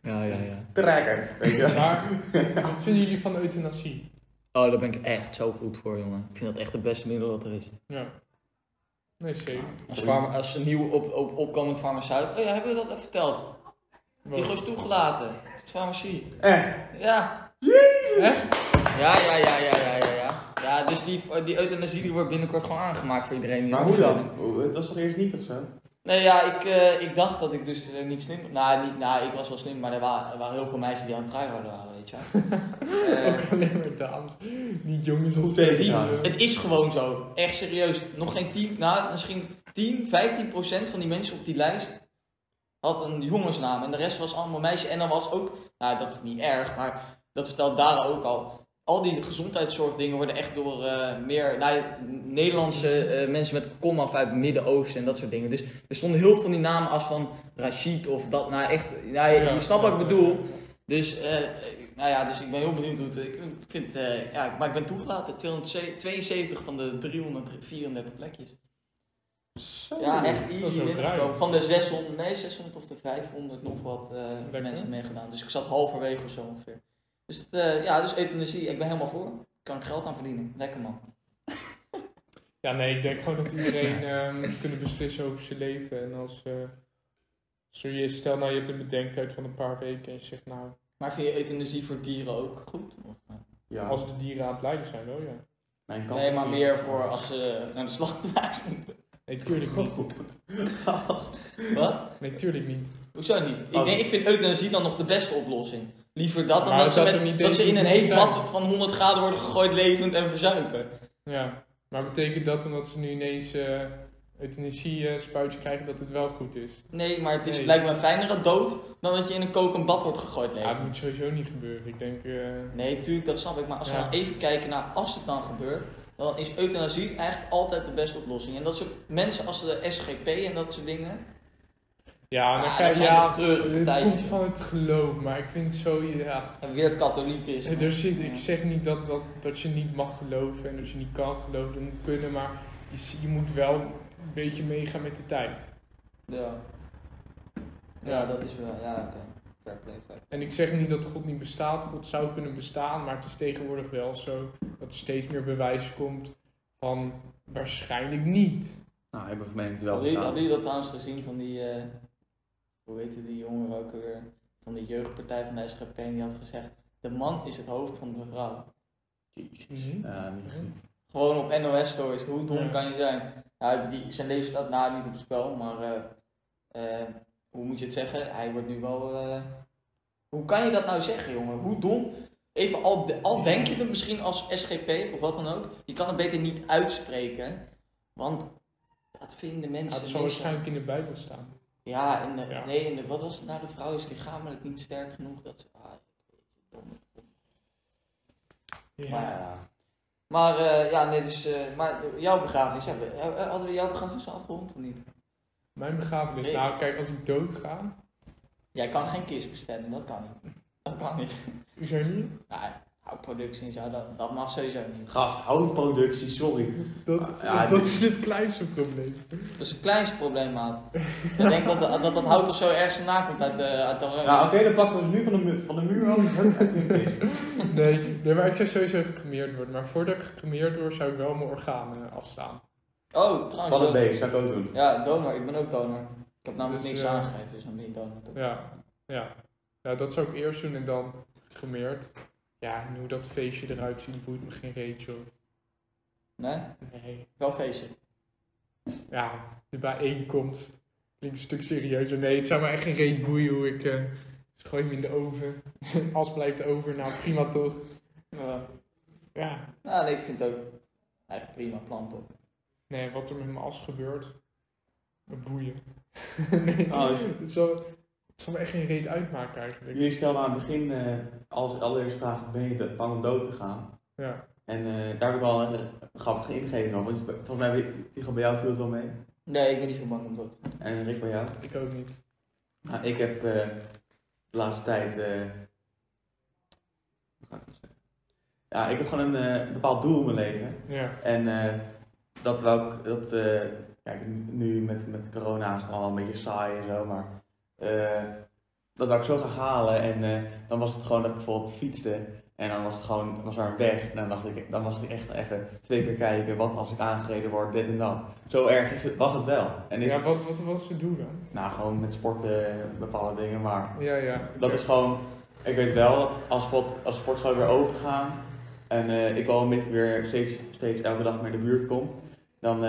Ja, ja, ja. trekker, weet je. Maar, wat vinden jullie van euthanasie? Oh, daar ben ik echt zo goed voor, jongen. Ik vind dat echt het beste middel dat er is. Ja. Nee, zeker. Als, farma, als een nieuw op, op, opkomend farmaceut. Oh ja, hebben we dat even verteld? Die Wat? is toegelaten. Farmacie. Echt. Ja. Echt? Ja, ja, ja, ja, ja, ja, ja. Ja, dus die, die euthanasie die wordt binnenkort gewoon aangemaakt voor iedereen. die Maar dat hoe dan? Hoe- Het was toch eerst niet of zo? Nee, ja, ik, eh, ik dacht dat ik dus eh, niet slim Nou, niet, nou, ik was wel slim, maar er waren, er waren heel veel meisjes die aan het tryharden waren, weet je Ook alleen maar dames. Niet jongens of Die, het is gewoon zo. Echt serieus. Nog geen 10, nou misschien 10, 15 procent van die mensen op die lijst had een jongensnaam. En de rest was allemaal meisjes. En dan was ook, nou dat is niet erg, maar dat vertelt Dara ook al. Al die gezondheidszorgdingen worden echt door eh, meer nou, Nederlandse eh, mensen met komaf uit het Midden-Oosten en dat soort dingen. Dus er stonden heel veel van die namen als van Rashid of dat. Nou echt, nou, je, je snapt wat ik bedoel. Dus, eh, nou ja, dus ik ben heel benieuwd hoe het. Ik vind, ja, maar ik ben toegelaten. 272 van de 334 plekjes. Ja, echt easy binnengekomen. Van de 600, nee, 600 of de 500 nog wat Lekker. mensen meegedaan. Dus ik zat halverwege of zo ongeveer. Dus het, eh, ja, dus euthanasie, ik ben helemaal voor. Kan ik geld aan verdienen. Lekker man. Ja, nee, ik denk gewoon dat iedereen eh, moet kunnen beslissen over zijn leven. En als, eh, als je, stel nou je hebt een bedenktijd van een paar weken en je zegt nou, Maar vind je euthanasie voor dieren ook goed? Of? Ja. als de dieren aan het lijden zijn, wel ja. Mijn kant Nee, maar meer voor als ze naar de slachthuis moeten. Nee, tuurlijk niet. Gast. Wat? Nee, tuurlijk niet. Hoezo niet? Ik, Oh. denk, ik vind euthanasie dan nog de beste oplossing. Liever dat dan dat ze, met- niet dat ze in een heet bad van 100 graden worden gegooid levend en verzuipen. Ja, maar betekent dat omdat ze nu ineens eh euthanasie eh, spuitje krijgen dat het wel goed is? Nee, maar het is Nee. lijkt me fijner dood dan dat je in een kokend bad wordt gegooid Ja, levend. dat moet sowieso niet gebeuren. Ik denk, eh, Nee, tuurlijk, dat snap ik. Maar als we Ja. nou even kijken naar als het dan gebeurt, dan is euthanasie eigenlijk altijd de beste oplossing. En dat soort mensen als de SGP en dat soort dingen. Ja, dan Ja, dat je, ja, toch treurige het partijen. komt van het geloof, maar ik vind zo, ja, En weer het katholiek is. er zit, ik zeg niet dat, dat, dat je niet mag geloven en dat je niet kan geloven, dat moet kunnen, maar je, je moet wel een beetje meegaan met de tijd. Ja. Ja, dat is wel. Ja, oké. Fair play, fair play. En ik zeg niet dat God niet bestaat, God zou kunnen bestaan, maar het is tegenwoordig wel zo dat er steeds meer bewijs komt van waarschijnlijk niet. Nou, hebben we gemeente wel Hadden jullie, bestaan. hadden jullie dat trouwens gezien van die, eh, hoe heette die jongeren ook alweer, van de jeugdpartij van de SGP, en die had gezegd, de man is het hoofd van de vrouw. Mhm. Ja, niet gezien. Gewoon op NOS stories, hoe dom Ja. kan je zijn? Nou, die, zijn leven staat nou niet op het spel, maar eh, eh, hoe moet je het zeggen? Hij wordt nu wel, eh, hoe kan je dat nou zeggen jongen? Hoe dom? Even, al, de- al denk je het misschien als SGP of wat dan ook, je kan het beter niet uitspreken, want dat vinden Ja, mensen het zal niet- waarschijnlijk in de Bijbel staan. Ja, en de, Ja. nee, en de, wat was het nou? De vrouw is lichamelijk niet sterk genoeg dat ze. Ah, dom. Ja. Maar, ja. maar eh, ja, nee, dus. eh, maar jouw begrafenis, hebben, eh, hadden we jouw begrafenis al afgerond of niet? Mijn begrafenis, Nee. nou kijk, als ik dood ga, Jij kan geen kist bestellen, dat kan niet. Dat kan niet. is er niet. Houtproductie en zo, dat, dat mag sowieso niet. Gast, houtproductie, sorry. Dat, Ja, dat dit- is het kleinste probleem. Dat is het kleinste probleem, maat. ik denk dat dat, dat, dat hout of zo ergens vandaan komt uit de. Uit de Ja, oké, dan pakken we ze nu van de, mu- van de muur af. Nee, nee, maar ik zou sowieso gecremeerd worden. Maar voordat ik gecremeerd word, zou ik wel mijn organen afstaan. Oh, trouwens. Van het don- beest, zou ik ook doen. Ja, donor, ik ben ook donor. Ik heb namelijk Dus, niks eh, aangegeven, dus dan ben je donor toch? Ja, ja. ja, dat zou ik eerst doen en dan gecremeerd. Ja, en hoe dat feestje eruit ziet, boeit me geen reet, joh. Nee? Nee. Wel feestje. Ja, de bijeenkomst. Klinkt een stuk serieuzer. Nee, het zou me echt geen reet boeien hoe ik... eh dus gooi hem in de oven. As blijft over, nou prima toch. Ja. Ja, Nou, nee, ik vind het ook eigenlijk prima plan toch? nee, wat er met mijn as gebeurt, me boeien. nee, Oh, het, zal, het zal me echt geen reet uitmaken eigenlijk. Jullie stelden aan het begin eh, als allereerste vraag, ben je bang om dood te gaan? Ja. En eh, daar heb ik wel een grappige ingeving over. Want volgens mij, Tigo, bij jou viel het wel mee. Nee, ik ben niet zo bang om dat. En Rick, bij jou? Ik ook niet. Nou, ik heb eh, de laatste tijd. eh, hoe ga ik dat zeggen? Ja, ik heb gewoon een eh, bepaald doel in mijn leven. Ja. En eh, dat wou ik. Dat, eh, kijk, nu met, met corona is het allemaal een beetje saai en zo, maar. Eh, dat wou ik zo graag halen. En eh, dan was het gewoon dat ik bijvoorbeeld fietste. En dan was het gewoon was er een weg. En dan dacht ik, dan was ik echt even twee keer kijken. Wat als ik aangereden word, dit en dat. Zo erg is het, was het wel. En is Ja, wat, wat was het doel dan? nou, gewoon met sporten, bepaalde dingen. Maar Ja, ja. dat is gewoon, ik weet wel, dat als, als sportscholen weer open gaan en eh, ik wel met weer steeds, steeds elke dag meer de buurt kom, dan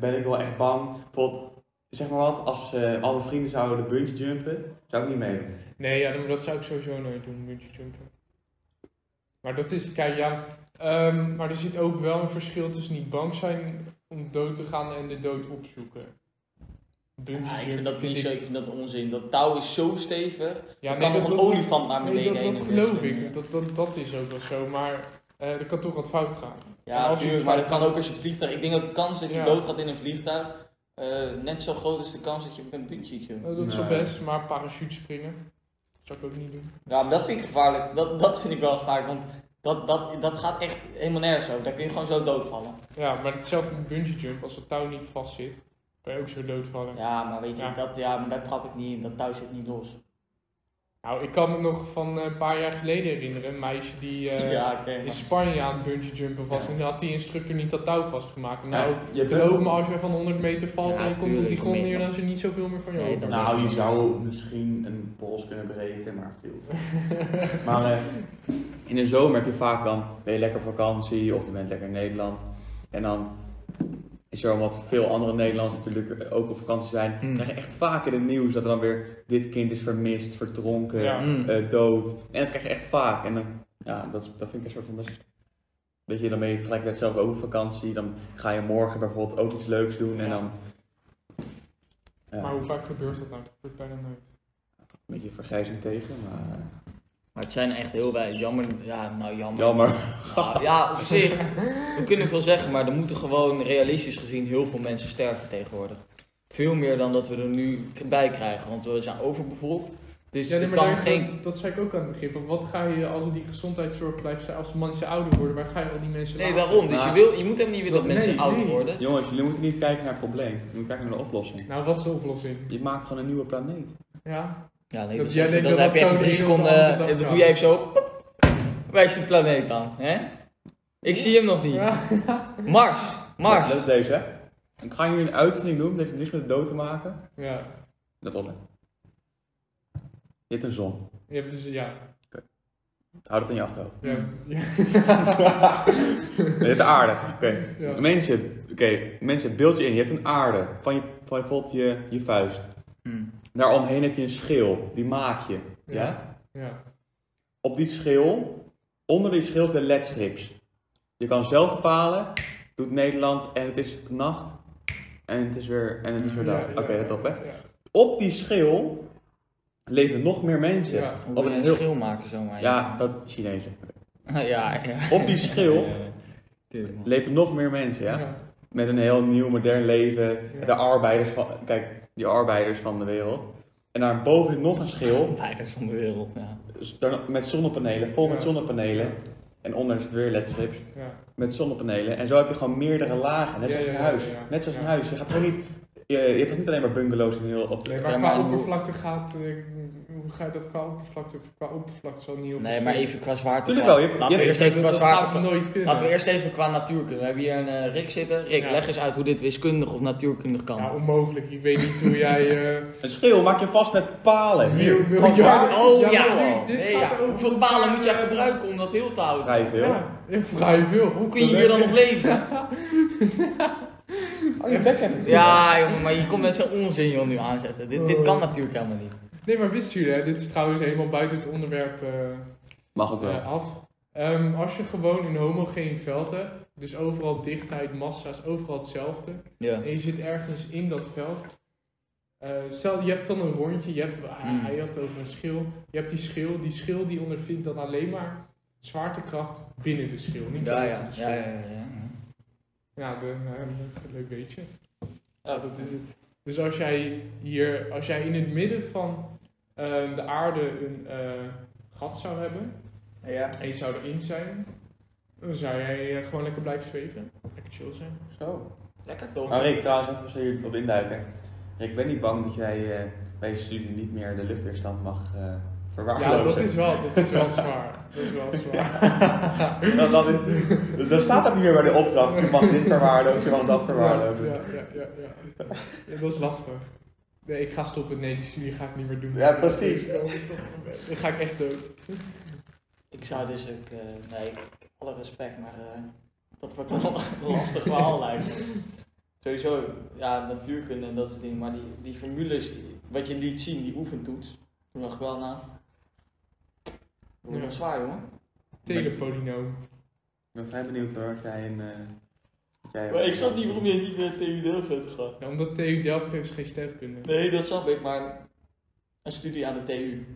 ben ik wel echt bang. Bijvoorbeeld, zeg maar wat, als eh al mijn vrienden zouden bungee jumpen, zou ik niet meedoen. Nee, ja, dat zou ik sowieso nooit doen, bungee jumpen. Maar dat is, kijk, ja, ehm, maar er zit ook wel een verschil tussen niet bang zijn om dood te gaan en de dood opzoeken. Bungee Ja, ik jumpen vind dat zo, ik vind dat onzin. Dat touw is zo stevig. Ja, kan nog een olifant naar nee, beneden dat, geloof ik. Dat, dat, dat is ook wel zo, maar eh, er kan toch wat fout gaan. Ja, natuurlijk, iets maar dat kan ook als je het vliegtuig... Ik denk dat de kans dat je Ja. doodgaat in een vliegtuig... eh, net zo groot is de kans dat je bent bungee jumpt. Eh, dat is Nee. best, maar parachute springen zou ik ook niet doen. Ja, maar dat vind ik gevaarlijk. Dat, dat vind ik wel gevaarlijk, want dat, dat, dat gaat echt helemaal nergens over. Daar kun je gewoon zo doodvallen. Ja, maar hetzelfde met bungee jump, als het touw niet vast zit, kan je ook zo doodvallen. Ja, maar weet je, Ja. Dat, ja, maar daar trap ik niet in. Dat touw zit niet los. Nou, ik kan me nog van eh, een paar jaar geleden herinneren, een meisje die eh, ja, in Spanje aan het bungee jumpen was Ja. en dan had die instructor niet dat touw vastgemaakt. Nou, je geloof me, als je van 100 meter valt Ja, en je komt op die grond neer, dan is er niet zoveel meer van je Nee, over. Nou, je zou misschien een pols kunnen breken, maar veel. maar eh, in de zomer heb je vaak dan, ben je lekker op vakantie of je bent lekker in Nederland. En dan is er wat veel andere Nederlanders natuurlijk ook op vakantie zijn. Mm. krijg je echt vaak in het nieuws dat er dan weer dit kind is vermist, verdronken, Ja. Mm. eh, dood. En dat krijg je echt vaak. En dan, ja, dat, is- dat vind ik een soort van best... Weet je, dan ben je tegelijkertijd zelf ook op vakantie. Dan ga je morgen bijvoorbeeld ook iets leuks doen en Ja. dan... Ja, Maar hoe vaak gebeurt dat nou? Dat gebeurt bijna nooit. een beetje vergrijzing tegen, maar... Maar het zijn echt heel weinig. Jammer. Ja, nou jammer. Jammer. Nou, ja, op zich. We kunnen veel zeggen, maar er moeten gewoon realistisch gezien heel veel mensen sterven tegenwoordig. Veel meer dan dat we er nu bij krijgen, want we zijn overbevolkt. Dus Ja, nee, het maar kan daar- geen. dat, dat zei ik ook aan het begin. Van wat ga je als die gezondheidszorg blijft zijn, als mensen ouder worden, waar ga je al die mensen Nee, laten? daarom. Dus je, wil, je moet hem niet willen dat mensen oud nee. worden. Jongens, jullie moeten niet kijken naar het probleem. Je moet kijken naar de oplossing. Nou, wat is de oplossing? Je maakt gewoon een nieuwe planeet. Ja, Ja, nee, Dat dat, jij is even- denkt dat dat heb je dat even zo drie seconden, dat doe je even zo, wijs de planeet aan, hè? Ik zie hem nog niet. Ja. Mars, Mars. Dat is deze, hè. Ik ga jullie een uitvinding doen, dat heeft niks met de dood te maken. ja. Dat op, hè. Je hebt een zon. Je hebt dus, ja. Houd het in je achterhoofd. ja. ja. Je hebt de aarde. Oké. Ja. Mensen, oké, mensen, beeld je in. Je hebt een aarde van, je, van bijvoorbeeld je, je vuist. Hm. Daaromheen heb je een schil, die maak je. Ja? Ja. Ja. Op die schil, onder die schil zitten ledstrips. Je kan zelf bepalen, doet Nederland en het is nacht en het is weer, en het is weer Ja, dag. ja, Oké, let op hè. ja. Op die schil leven nog meer mensen. Ja. Op een een heel- schil maken zomaar? Ja, dat Chinezen. ja, ja. Op die schil Ja, leven nog meer mensen, ja. Met een heel nieuw, modern leven. Ja. De arbeiders van, kijk, die arbeiders van de wereld. En daarboven nog een schil. Leiders van de wereld, ja. dus daar- Met zonnepanelen, vol met zonnepanelen. En onder zit weer ledstrips. Ja. Met zonnepanelen. En zo heb je gewoon meerdere lagen. Net Ja, zoals ja, een ja, huis. ja, ja. Net zoals een huis. Je gaat gewoon niet. Je, je hebt toch niet alleen maar bungalows en heel op. Nee, maar qua oppervlakte gaat, eh, hoe ga je dat qua oppervlakte, qua oppervlakte zal niet heel Nee, maar even qua zwaarte. Tuurlijk wel, je hebt- Laten je we eerst even qua zwaarte. nooit kunnen. Laten we eerst even qua natuurkunde. We hebben hier een eh, Rick zitten. Rick, Ja. leg eens uit hoe dit wiskundig of natuurkundig kan. Ja, onmogelijk. Ik weet niet hoe jij... eh Een schil maak je vast met palen. Hier. Oh Ja, dit nee, ja. Hoeveel palen moet jij eh, gebruiken om dat heel te houden? Vrij veel. Ja, ja, vrij veel. Hoe kun je hier dan nog leven? Oh, je bek hebt het. Ja, jongen, maar je komt met zo'n onzin joh, nu aanzetten. Dit, dit kan natuurlijk helemaal niet. Nee, maar wisten jullie, hè, dit is trouwens helemaal buiten het onderwerp eh, Mag ook wel. eh, af. Ehm, als je gewoon een homogeen veld hebt, dus overal dichtheid, massa is overal hetzelfde, en je zit ergens in dat veld. eh, stel, je hebt dan een rondje, je hebt, hij- Hmm. hij had het over een schil, je hebt die schil, die schil die ondervindt dan alleen maar zwaartekracht binnen de schil, niet Ja, buiten ja, de schil. ja, ja, ja, ja. Ja, de, leuk beetje. Ja, Dat is het. Dus als jij hier, als jij in het midden van de aarde een eh, gat zou hebben Ja. en je zou erin zijn, dan zou jij eh, gewoon lekker blijven zweven. Lekker chill zijn. Zo. Lekker toch? Maar Rick, trouwens, even je hierop induiken. Rick, ik ben niet bang dat jij eh, bij je studie niet meer de luchtweerstand mag eh Ja, verwaarlozen. dat is wel, dat is wel zwaar. Dat is wel zwaar. Dan, dan, is- dan staat dat niet meer bij de opdracht. Je mag dit verwaarlozen, je mag dat verwaarlozen. Ja, ja, ja, ja, ja. Ja, dat is lastig. Nee, ik ga stoppen. Nee, die studie ga ik niet meer doen. Ja, precies. Ik ga stoppen. Dan ga ik echt dood. Ik zou dus ook, eh, nee, alle respect, maar eh, dat wordt wel een lastig verhaal lijkt me. Sowieso, ja, natuurkunde en dat soort dingen, maar die, die formules, wat je niet zien, die oefentoets, toen dacht ik wel na. Dat wordt wel Ja. zwaar, jongen. Telepolynoom. Ik ben vrij benieuwd hoor, of jij een... eh, Maar ik snap niet waarom je niet naar TU Delft bent gegaan. Ja, omdat TU Delft geeft geen sterrenkunde. Nee, dat snap ik, maar een studie aan de TU.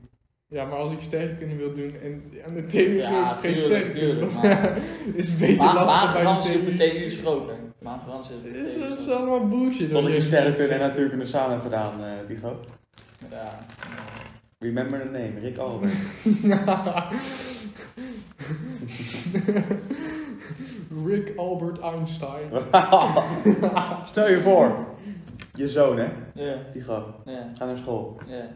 Ja, maar als ik sterrenkunde wil doen en aan de TU Ja, geeft geen tuurlijk, sterrenkunde, is het beter Maar lastig bij Maangarans op de de TU. TU is groter. Maangarans op de Dit is, TU dat is groter. allemaal bullshit. Tot wat ik sterrenkunde en natuurkunde samen heb gedaan, eh Tigo. Ja. Remember the name, Rick Albert. Rick Albert Einstein. Stel je voor, je zoon hè, Ja, Tigo, ja, gaat naar school. ja.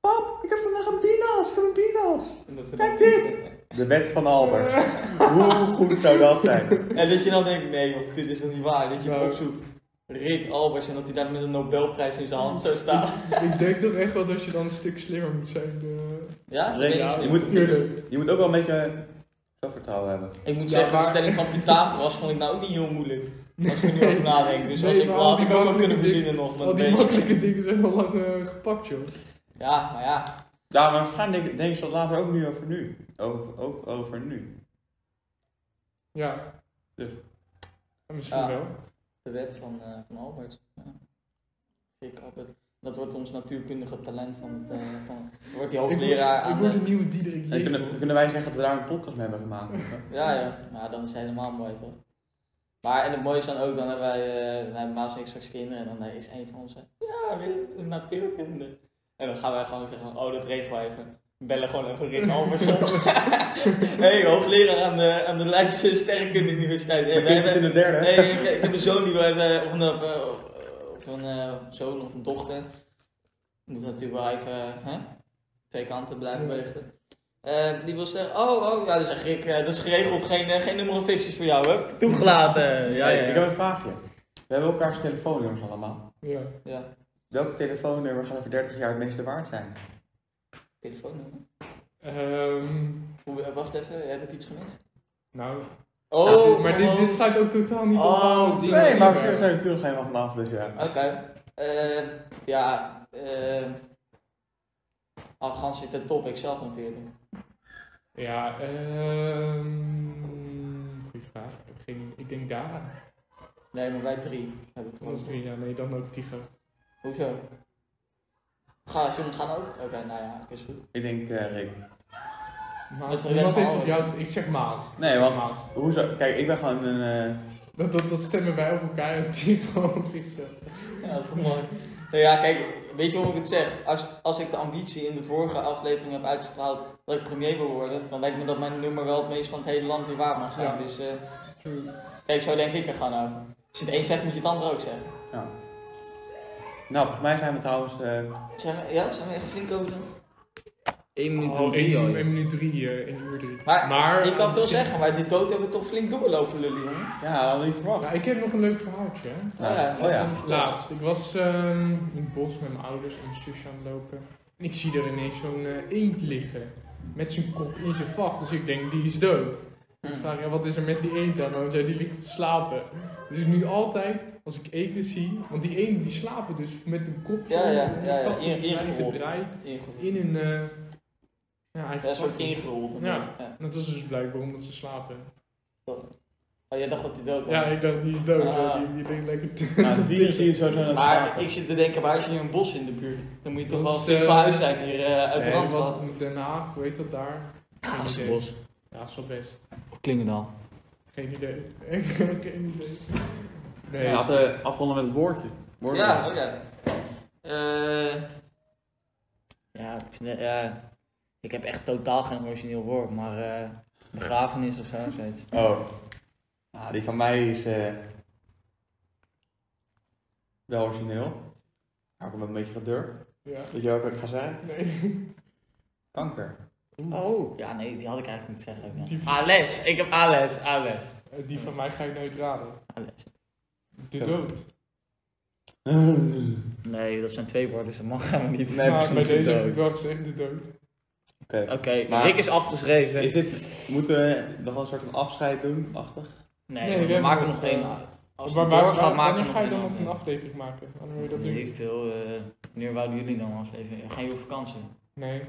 Pap, ik heb vandaag een binas, ik heb een binas. Kijk dit! De wet van Albert. Hoe goed zou dat zijn? En dat je dan denkt, nee joh, dit is toch niet waar. Dat je Nou. opzoekt Rick Alberts en dat hij daar met een Nobelprijs in zijn hand zou staan. ik denk toch echt wel dat je dan een stuk slimmer moet zijn. eh. Ja? Rick, ja, je moet- natuurlijk. Je moet ook wel een beetje zelfvertrouwen hebben. Ik moet Ja, zeggen, maar- de stelling van Pythagoras vond ik nou ook niet heel moeilijk. Als ik er nu over nadenk. Dus als ik al had ik ook wel kunnen dingen- verzinnen nog. Met Al die beetje. makkelijke dingen zijn al lang eh, gepakt, joh. Ja, maar ja. Ja, maar waarschijnlijk denk- denken ze dat later ook nu over nu. Over, ook over nu. Ja. Dus. Misschien Ja. wel. De wet van, eh, van Albert. Ja. Rick Albert. Dat wordt ons natuurkundige talent van het. eh, van, wordt Ik, hoogleraar ik aan word de- een nieuwe Diederik En kunnen, kunnen wij zeggen dat we daar een podcast mee hebben gemaakt? Ja, ja. Maar dan is het helemaal mooi toch? Maar en het mooie is dan ook, dan hebben wij, eh dan hebben Maas en ik straks kinderen en dan is een van ons, eh, ja, we willen natuurkunde. En dan gaan wij gewoon zeggen, oh dat regelen wij even. Bellen gewoon even Rick Albers op. hey, hoogleraar aan de, aan de Leidse Sterrenkunde Universiteit. Hey, zit in de derde. Nee, ik, ik heb een zoon die wil hebben, of een, of, of een eh, zoon of een dochter. Moet natuurlijk wel even, hè? twee kanten blijven Ja. belichten. Eh, die wil zeggen, oh, oh, ja, dan zeg ik, eh, dat is geregeld, geen, eh, geen nummer of ficties voor jou, hè? Toegelaten. ja, ja, Ik heb een vraagje. We hebben elkaars telefoonnummers allemaal. Ja. ja. Welke telefoonnummer gaat over 30 jaar het meeste waard zijn? Telefoonnummer. Ehm, Hoe, wacht even, heb ik iets gemist? nou, Oh, maar dit, dit sluit ook totaal niet Oh, op. die- Nee, maar we zijn er natuurlijk helemaal vanaf, dus ja. Oké. Eh, ja, eh. Arrogant zit er top, ik zelf natuurlijk. Ja, ehm. Goeie vraag. Ik geen denk Dara. Nee, maar wij drie hebben het drie, ja, nee, dan ook Tigo. Hoezo? Ga, jullie gaan ook? Oké, nou ja, is goed. Ik denk eh, Rick. Maas. Heeft, alles. ja, ik zeg Maas. Nee, zeg want- Maas. Hoezo? Kijk, ik ben gewoon een... eh, Dat, dat, dat stemmen wij op elkaar en Tigo op zichzelf. Ja, dat is toch mooi. Nou ja, kijk, weet je waarom ik het zeg? Als, als ik de ambitie in de vorige aflevering heb uitgestraald dat ik premier wil worden, dan lijkt me dat mijn nummer wel het meest van het hele land niet waar mag zijn. Ja. Dus eh, True. kijk, zo denk ik er gewoon over. Als je het een zegt, moet je het ander ook zeggen. ja. Nou, volgens mij zijn we trouwens... eh, Zijn we, ja, zijn we echt flink over de... 1 minuut en Oh, 3 al. 1 joh. minuut 3, eh 1 uur 3. Maar, ik kan veel eh, zeggen, maar dit dood hebben we toch flink doorgelopen, lully, jongen. ja, niet verwacht. Ja, ik heb nog een leuk verhaaltje. Hè. Ja. Ja, Oh ja. Laatst, ik was ehm, in het bos met mijn ouders en mijn zusje aan het lopen. En ik zie er ineens zo'n eh, eend liggen. Met zijn kop in zijn vacht. Dus ik denk, die is dood. Hmm. Ik vraag, ja, wat is er met die eend dan? Want ja, die ligt te slapen. Dus ik nu altijd, als ik eenden zie... Want die eenden die slapen dus met hun kop zo Ja, ja, ja, ja, in- gedraaid. Ingerold. In een... ja, Ja, eigen een soort ingerold. Ja. ja. Dat is dus blijkbaar omdat ze slapen. Oh, jij dacht dat hij dood was? Ja, ik dacht, die is dood. Ah. Die, die ligt lekker te... Nou, die sowieso naar Maar ik zit te denken, waar is hier een bos in de buurt? Dan moet je toch Dat wel is, flink eh, verhuisd zijn hier eh, uit de Nee, dat Randstad. was Den Haag, hoe heet dat daar? Ah, dat is een bos. Ja, is wel best. Of Klingendaal. Geen idee. Ik heb geen idee. Nee, Ja, we afronden met het woordje. Woordje. Ja, oh ja. Eh, ja, ik, ja, ik heb echt totaal geen origineel woord, maar eh, begrafenis of zo, zoiets. Oh. Nou, die van mij is eh wel origineel. Maar ik heb een beetje gedurfd. ja. Weet je welke ik ga zeggen? Nee. Kanker. Oh, ja nee, die had ik eigenlijk niet zeggen. ook, ik heb Ales, Ales. Eh, Die van mij ga je nooit raden. Ales. De dood. Nee, dat zijn twee woorden, dus dat mag helemaal niet. Nee, maar bij deze heb ik het wel gezegd, de dood. Oké. Oké, Maar- Rick is afgeschreven. Is dit, moeten we nog een soort van afscheid doen? Achtig? Nee, Nee, we, maken nog, één. Als waar- maken wanneer ga je dan nog een aflevering. maken? Wanneer wil je dat doen? ik veel. eh wanneer wouden jullie dan een aflevering? Gaan jullie op vakantie? Nee.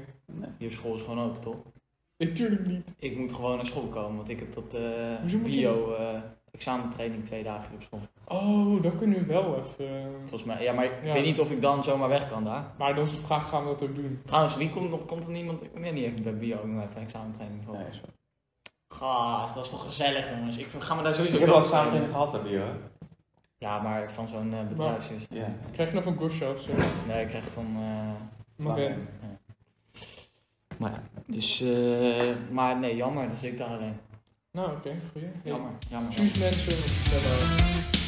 Je school is gewoon open, toch? Natuurlijk niet. Ik moet gewoon naar school komen, want ik heb dat eh, je bio eh, examentraining twee dagen op school. Oh, dan kunnen we wel even... eh, Volgens mij, ja, maar ik Ja. weet niet of ik dan zomaar weg kan daar. Maar dan is de vraag, gaan we dat ook doen? Trouwens, wie komt nog? Komt er niemand? Ik ben niet echt bij bio, ik moet even examentraining voor. Nee, is wel. Gaas, dat is toch gezellig, jongens. Ik ga me daar sowieso Ik heb wel trainen. gehad bij bio, hè? Ja, maar van zo'n eh bedrijfsjes. Ja. Krijg je nog een gosje of zo? Nee, ik krijg van. eh, Maar ja, dus. eh, maar nee, jammer, dat zit ik daar alleen. Nou, oké. goeie. Hey, Jammer, jammer. Mensen.